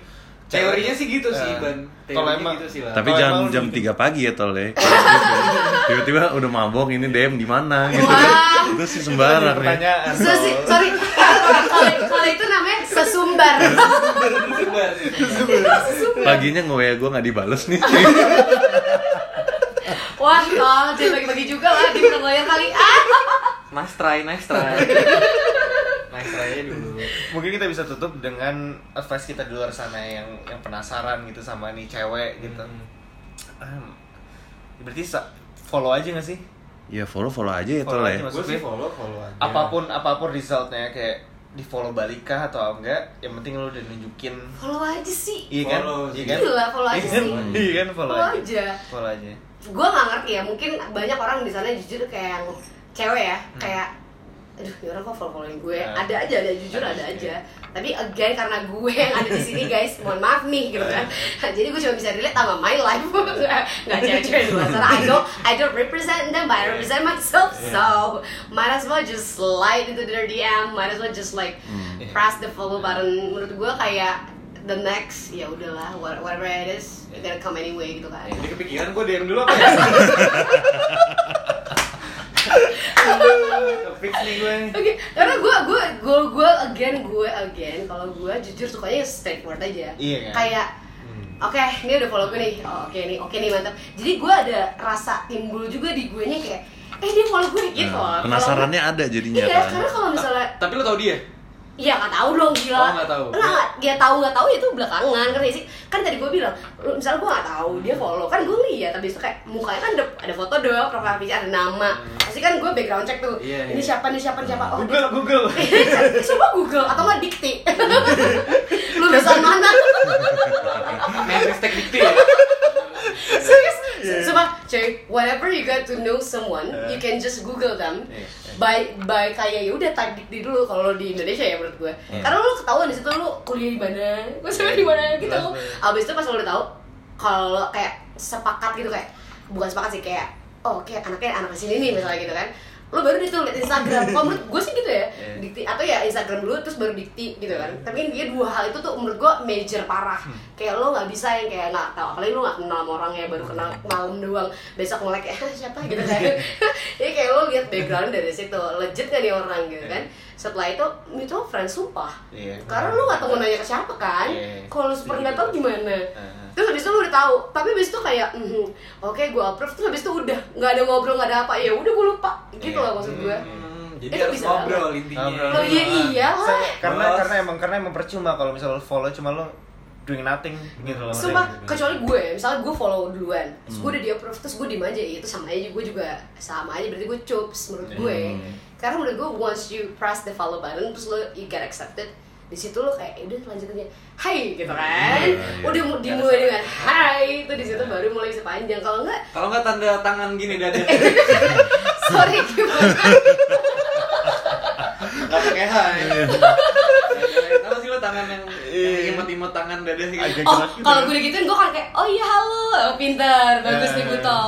teorinya sih gitu sih Eh, ban kalau teorinya emang gitu sih lah Tapi jam jam 3 pagi ya tol ya. Tiba-tiba udah mabok ini DM di mana gitu. Wah. Itu sih sembarang nih. pertanyaan So, si- Tol. sorry kalau, itu namanya sesumbar Sebar. Paginya nge-WA gue gak dibales nih. Wah tol, jangan bagi-bagi juga lah Di perloyer kali. Ah. nice try nice try. Nice try aja dulu. Mungkin kita bisa tutup dengan advice kita di luar sana yang yang penasaran gitu sama nih cewek gitu. Hmm. Ah, berarti follow aja gak sih? Ya follow-follow aja ya tol Follow ya. aja, gue Maksudnya, sih follow follow aja. Apa pun apa pun resultnya kayak di follow balik kah atau enggak yang penting lu udah nunjukin. Follow aja sih. Iya kan? Follow iya kan? Gila, follow aja Iya kan? sih. iya kan? Follow, Follow aja. aja. follow aja gue nggak ngerti ya mungkin banyak orang di sana jujur kayak yang cewek ya kayak aduh ya orang kok follow following gue. Hmm. ada aja ada jujur Ada aja. Tapi again karena gue yang ada di sini guys mohon maaf nih gitu kan. Jadi gue cuma bisa relate sama my life. Nggak cewek-cewek di luar sana. I don't I don't represent them but I represent myself so might as well just slide into their DM might as well just like press the follow button. Menurut gue kayak the next ya udahlah what- whatever it is it's gonna come anyway gitu kan jadi kepikiran gue DM dulu apa ya fix nih gue Oke, karena gue gue gue gue again gue again kalau gue jujur sukanya straightforward aja. Iya kan? Kayak Hmm. oke ini udah follow gue nih, oh, oke nih oke nih mantap. Jadi gue ada rasa timbul juga di gue nya kayak eh dia follow gue gitu. Nah, penasarannya ada jadinya Iya, kan. karena kalau misalnya tapi lo tau dia Iya nggak tahu dong gila. Oh, nggak tahu. Nggak, dia tahu nggak tahu itu belakangan kan sih. Kan tadi gue bilang, misalnya gue nggak tahu dia follow, kan gue lihat tapi itu kayak mukanya kan ada, ada foto dong, profile picture ada nama. Pasti kan gue background check tuh. Iya, ini iya. siapa ini siapa ini siapa. Oh, Google Google Coba Google atau nggak dikti. Lulusan mana? hashtag dikti ya Serius? Coba, cuy, whenever you get to know someone, you can just Google them. Iya. By by kayak ya udah type dikti dulu kalau di Indonesia ya menurut gue. Iya. Karena lu ketahuan di situ lu kuliah di mana, kuliah di mana gitu. Abis itu pas lu udah tahu kalau kayak sepakat gitu kayak bukan sepakat sih kayak oh oke anaknya anak sini nih misalnya gitu kan lo baru tuh liat Instagram. Kalau menurut gue sih gitu ya Iya. dikti atau ya Instagram dulu terus baru dikti gitu kan. Tapi dia dua hal itu tuh menurut gue major parah. Kayak lo nggak bisa yang kayak nggak tahu apalagi lo nggak kenal sama orang ya baru kenal malam doang. Besok mulai kayak "Hah, siapa? gitu kan. Jadi kayak lo lihat background dari situ legit gak nih orang gitu kan. Setelah itu itu friend sumpah. Iya. karena lo nggak tahu mau nanya ke siapa kan. Iya. kalau super nggak tahu gimana. Heeh. Terus habis itu lu udah tahu. Tapi habis itu kayak mhm, oke gue approve. Terus habis itu udah nggak ada ngobrol nggak ada apa. Ya udah gue lupa. Gitu Iya. loh maksud gue Hmm, jadi Itu harus bisa ngobrol intinya. Ngobrol. oh iya iya lah. karena Terus? karena emang karena emang percuma kalau misalnya lo follow cuma lo doing nothing gitu loh Sumpah, kecuali gue, misalnya gue follow duluan Terus Hmm. gue udah di approve, terus gue diem aja. Ya itu sama aja, gue juga sama aja. Berarti gue cups menurut gue Hmm. Karena menurut gue, once you press the follow button Terus lo, you get accepted di situ lo kayak "Ya udah lanjut aja. Hai gitu kan. iya. udah mu- dimulai dengan hai itu di situ baru mulai bisa panjang. Kalau enggak kalau nggak tanda tangan gini dada sorry gimana? Nggak pakai hai. Tahu sih lo tangan yang yang imut-imut tangan dada gitu Agak Oh, jelas gitu kalau ya. gue digituin gue kan kayak, oh iya halo, oh, pinter, bagus nih Eh. Buto,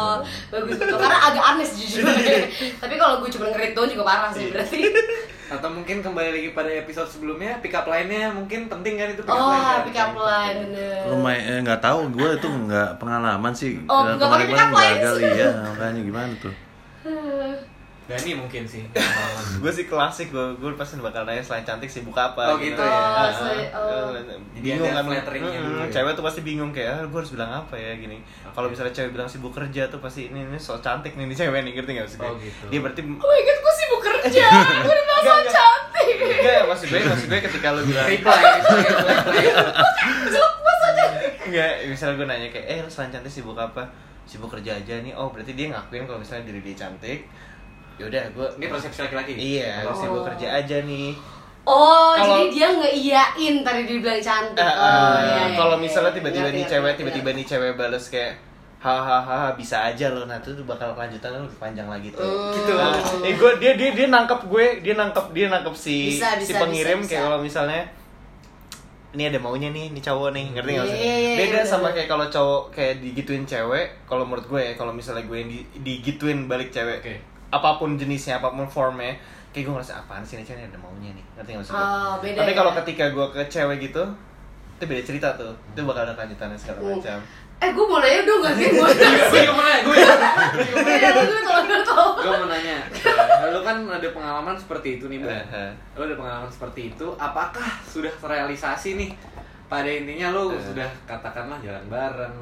bagus Buto, karena agak aneh sih jujur. Tapi kalau gue cuma ngerit doang juga parah sih berarti. Atau mungkin kembali lagi pada episode sebelumnya pick up line-nya mungkin penting kan itu pick up Oh, line kan? pick up line bener. lumayan eh, nggak tahu gue itu nggak pengalaman sih Oh, up kemarin-kemarin lines. gagal iya makanya gimana tuh Dani mungkin sih. Gue sih klasik gue gue pasti bakal nanya selain cantik sibuk apa Oh, gitu ya. Oh, Ah, selain- oh. Jadi bingung ada kan. flatteringnya Mm, ya. cewek tuh pasti bingung kayak ah, gue harus bilang apa ya? gini. Kalau misalnya cewek bilang sibuk kerja tuh pasti ini ini so cantik nih ini cewek nih ngerti nggak sih Oh, gitu. dia berarti Oh my god, gue sibuk kerja, gue udah so cantik. enggak maksud gue maksud gue ketika lu bilang reply enggak misalnya gue nanya kayak eh lu selain cantik sibuk apa? Sibuk kerja aja nih. Oh berarti dia ngakuin kalau misalnya diri dia cantik yaudah gue ini persepsi laki-laki iya gue Oh. sibuk kerja aja nih Oh, Kalau- jadi dia ngeiyain tadi dibilang cantik. Eh, Oh, eh, iya, iya, kalau iya, misalnya iya. tiba-tiba Ngerti, nih cewek tiba-tiba nih cewek bales kayak hahaha bisa aja loh nah itu tuh bakal kelanjutannya lebih panjang lagi tuh Hmm. gitu lah eh gue dia dia dia nangkep gue dia nangkep dia nangkep si Bisa, si bisa, pengirim bisa, kayak bisa. kalau misalnya ini ada maunya nih, ini cowok nih, ngerti nggak Iya, iya, iya, Beda bener. sama kayak kalau cowok kayak digituin cewek, kalau menurut gue ya, kalau misalnya gue yang di, digituin balik cewek, Oke. Apa pun jenisnya, apa pun formnya, kayak gue ngerasa apaan sih ini cewek ada maunya nih, ngerti nggak maksudnya? Oh, beda Tapi ya. kalau ketika gue ke cewek gitu, itu beda cerita tuh, itu bakal ada kelanjutannya segala Hmm. macam. Eh, gue mau nanya dong, gak sih? Gue gue juga mau nanya gue Iya, gue mau nanya lu kan ada pengalaman seperti itu nih bu Eh, lu ada pengalaman seperti itu apakah sudah terrealisasi nih pada intinya lu sudah katakanlah jalan bareng.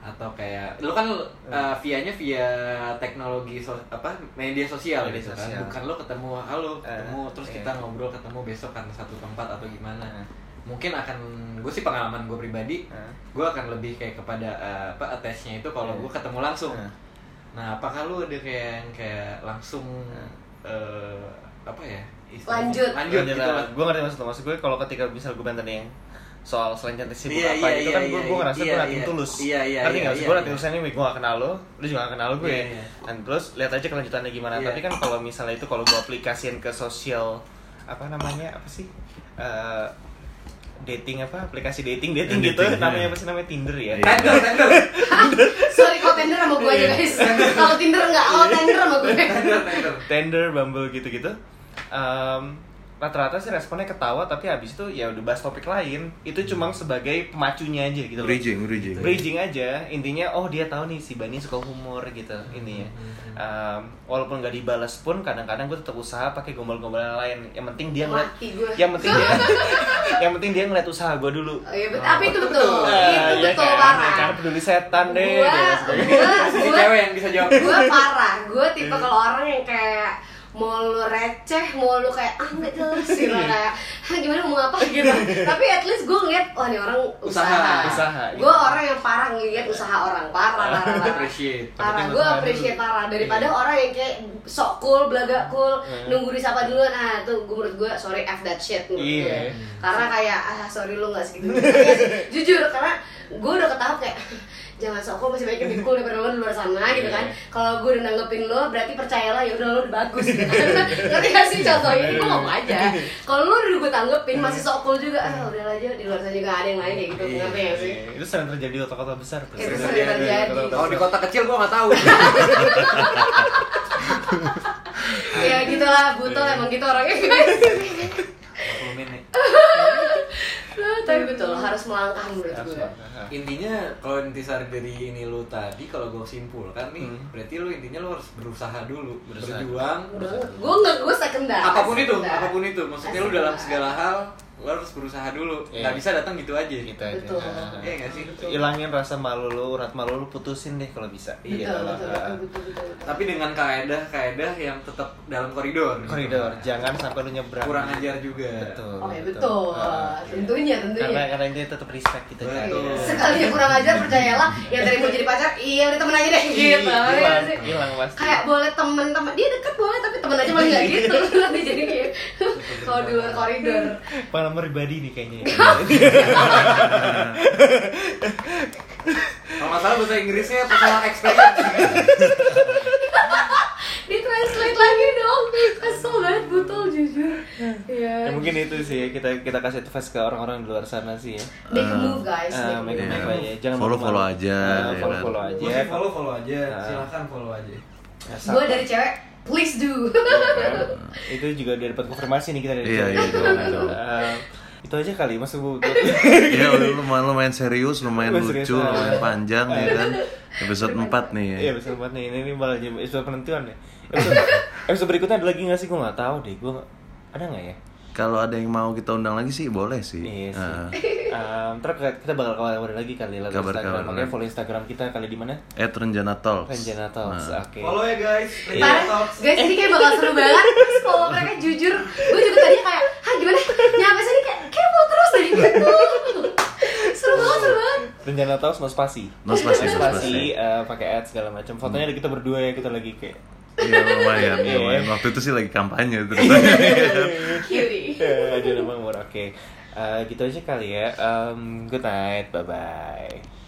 Atau kayak lu kan uh, vianya via teknologi so- apa media sosial Media gitu sosial. kan bukan lu ketemu halo Eh, ketemu terus iya. kita ngobrol ketemu besok kan satu tempat atau gimana Eh. mungkin akan gue sih pengalaman gue pribadi Eh. gue akan lebih kayak kepada uh, apa attachnya itu kalau Eh. gue ketemu langsung Eh. Nah, apakah lu ada kayak yang kayak langsung eh apa ya? istilahnya? Lanjut. Lanjut gitu lah. gue ngerti maksud lo. maksud gue kalau ketika misal gue tadi yang soal selain cantik sibuk Iya, apa iya, itu iya, kan gue iya, gue ngerasa iya, gue nating iya. tulus Iya, iya, ngerti iya, nggak sih iya, gue iya. nating tulusnya nih gue gak kenal lo lu juga gak kenal gue Iya, iya. dan terus lihat aja kelanjutannya gimana Iya. tapi kan kalau misalnya itu kalau gue aplikasiin ke sosial apa namanya apa sih Eh, dating apa aplikasi dating dating Dating, gitu iya. namanya apa sih namanya Tinder ya Iya. Tender, tender, Sorry, kalau Tinder sama gue aja guys. Kalau Tinder enggak, kalau Tinder sama gue. tender. Tinder, Bumble gitu-gitu. Em, rata-rata sih responnya ketawa tapi habis itu ya udah bahas topik lain. Itu cuma sebagai pemacunya aja gitu loh. bridging bridging Bridging aja. Intinya oh dia tahu nih si Bani suka humor gitu ini ya. Em, walaupun nggak dibalas pun kadang-kadang gue tetap usaha pakai gombal-gombalan lain. Yang penting dia ngeliat yang penting dia yang penting dia ngeliat usaha gue dulu. Oh, iya betul. Tapi itu betul. Eh, itu ya betul kan? parah. Karena peduli setan deh. Gua, gua, Si cewek yang bisa jawab. gue parah. Gue tipe kalau orang yang kayak mau lu receh, mau lu kayak ah nggak jelas gitu kayak ah, gimana mau apa gitu. Tapi at least gue ngeliat wah nih orang usaha. Usaha, usaha, gitu. Gue orang yang parah ngeliat usaha orang parah, parah, parah. Appreciate. parah gue appreciate dulu. parah daripada Iya. orang yang kayak sok cool belaga cool Hmm. nunggu disapa duluan ah tuh gue menurut gue sorry f that shit menurut Iya. gue karena kayak ah sorry lu nggak segitu Iya jujur karena gue udah ketahuan kayak jangan sok masih banyak lebih cool daripada lo di luar sana gitu kan. Iya. kalau gue udah nanggepin lo berarti percayalah ya udah lo udah bagus gitu kan. Ngerti gak sih contohnya? Gue ngomong aja. Kalau lo udah gue ditanggepin masih sok cool juga ah udah aja di luar sana juga ada yang lain kayak gitu. Ngerti ya sih? Iya, itu sering terjadi di kota-kota besar. Itu Sering terjadi. Kalau di kota kecil gua nggak tahu. ya gitulah butuh emang gitu orangnya. Guys harus melangkah menurut Harus gue lah. Intinya kalau intisari dari ini lu tadi kalau gue simpulkan nih, Hmm. berarti lu intinya lu harus berusaha dulu, Berusaha. berjuang. gue nggak gue sekendar Apa pun itu, apa pun itu, maksudnya lu dalam segala hal lu harus berusaha dulu. Iya. Nggak bisa datang gitu aja. Gitu aja. Betul. Nah, Iya nggak sih? Ilangin rasa malu lu, urat malu lu putusin deh kalau bisa. betul Iya, betul betul betul betul betul. Tapi dengan kaedah-kaedah yang tetap dalam koridor. koridor, jangan sampai lu nyebrang. Kurang ajar juga. Betul. oh ya betul Ah, tentunya tentunya Karena karena ini tetap respect kita kan. Betul. sekali yang kurang ajar percayalah yang tadi mau jadi pacar iya udah temen aja deh gitu Iya, ya hilang, sih? hilang pasti. kayak boleh temen-temen dia deket boleh tapi temen aja malah nggak gitu nanti jadi kayak kalau di luar koridor Pengalaman pribadi nih kayaknya. ya. Kalau nggak salah bahasa Inggrisnya personal experience. di translate lagi dong kesel banget butuh jujur ya ya mungkin itu sih ya, kita kita kasih advice ke orang-orang di luar sana sih ya. make a move guys Ah, make a move. aja. Jangan Follow- malu-malu. follow aja, Ah, ya follow kan? follow aja. Follow follow aja, silahkan follow aja. Ya, gue dari cewek please do kan? itu juga udah dapat konfirmasi nih kita dari Iya, iya, dong, iya, dong. Ah, itu aja kali mas bu Iya, lumayan lumayan serius, lumayan serius, lucu, ah. lumayan panjang ya kan. Episode 4 nih ya. Iya episode empat nih, ini, ini malah jadi episode penentuan ya Episode, episode berikutnya ada lagi gak sih? Gue gak tahu deh, gue ada gak ya? Kalau ada yang mau kita undang lagi sih boleh sih. Iya sih Ah. um, Ntar kita bakal kabar lagi kali lewat Kabar- Instagram kabar. Makanya follow Instagram kita kali di mana? At Renjana Talks. Renjana Talks, Nah. oke Follow ya guys. Iya. Parah, Talks. guys ini kayak bakal seru banget Terus kalau mereka jujur Gue juga tadinya kayak Hah gimana? Nyampe sini kayak Kepo terus tadi gitu Seru banget, seru banget Renjana Talks no spasi No spasi, no spasi, spasi. eh, pakai ad segala macam. Fotonya ada kita berdua ya, kita lagi kayak Iya lumayan, Iya. lumayan. Waktu itu sih lagi kampanye ceritanya. Cutie. Eh, Aja nama umur, oke. Eh, Gitu aja kali ya. Um, Good night, bye-bye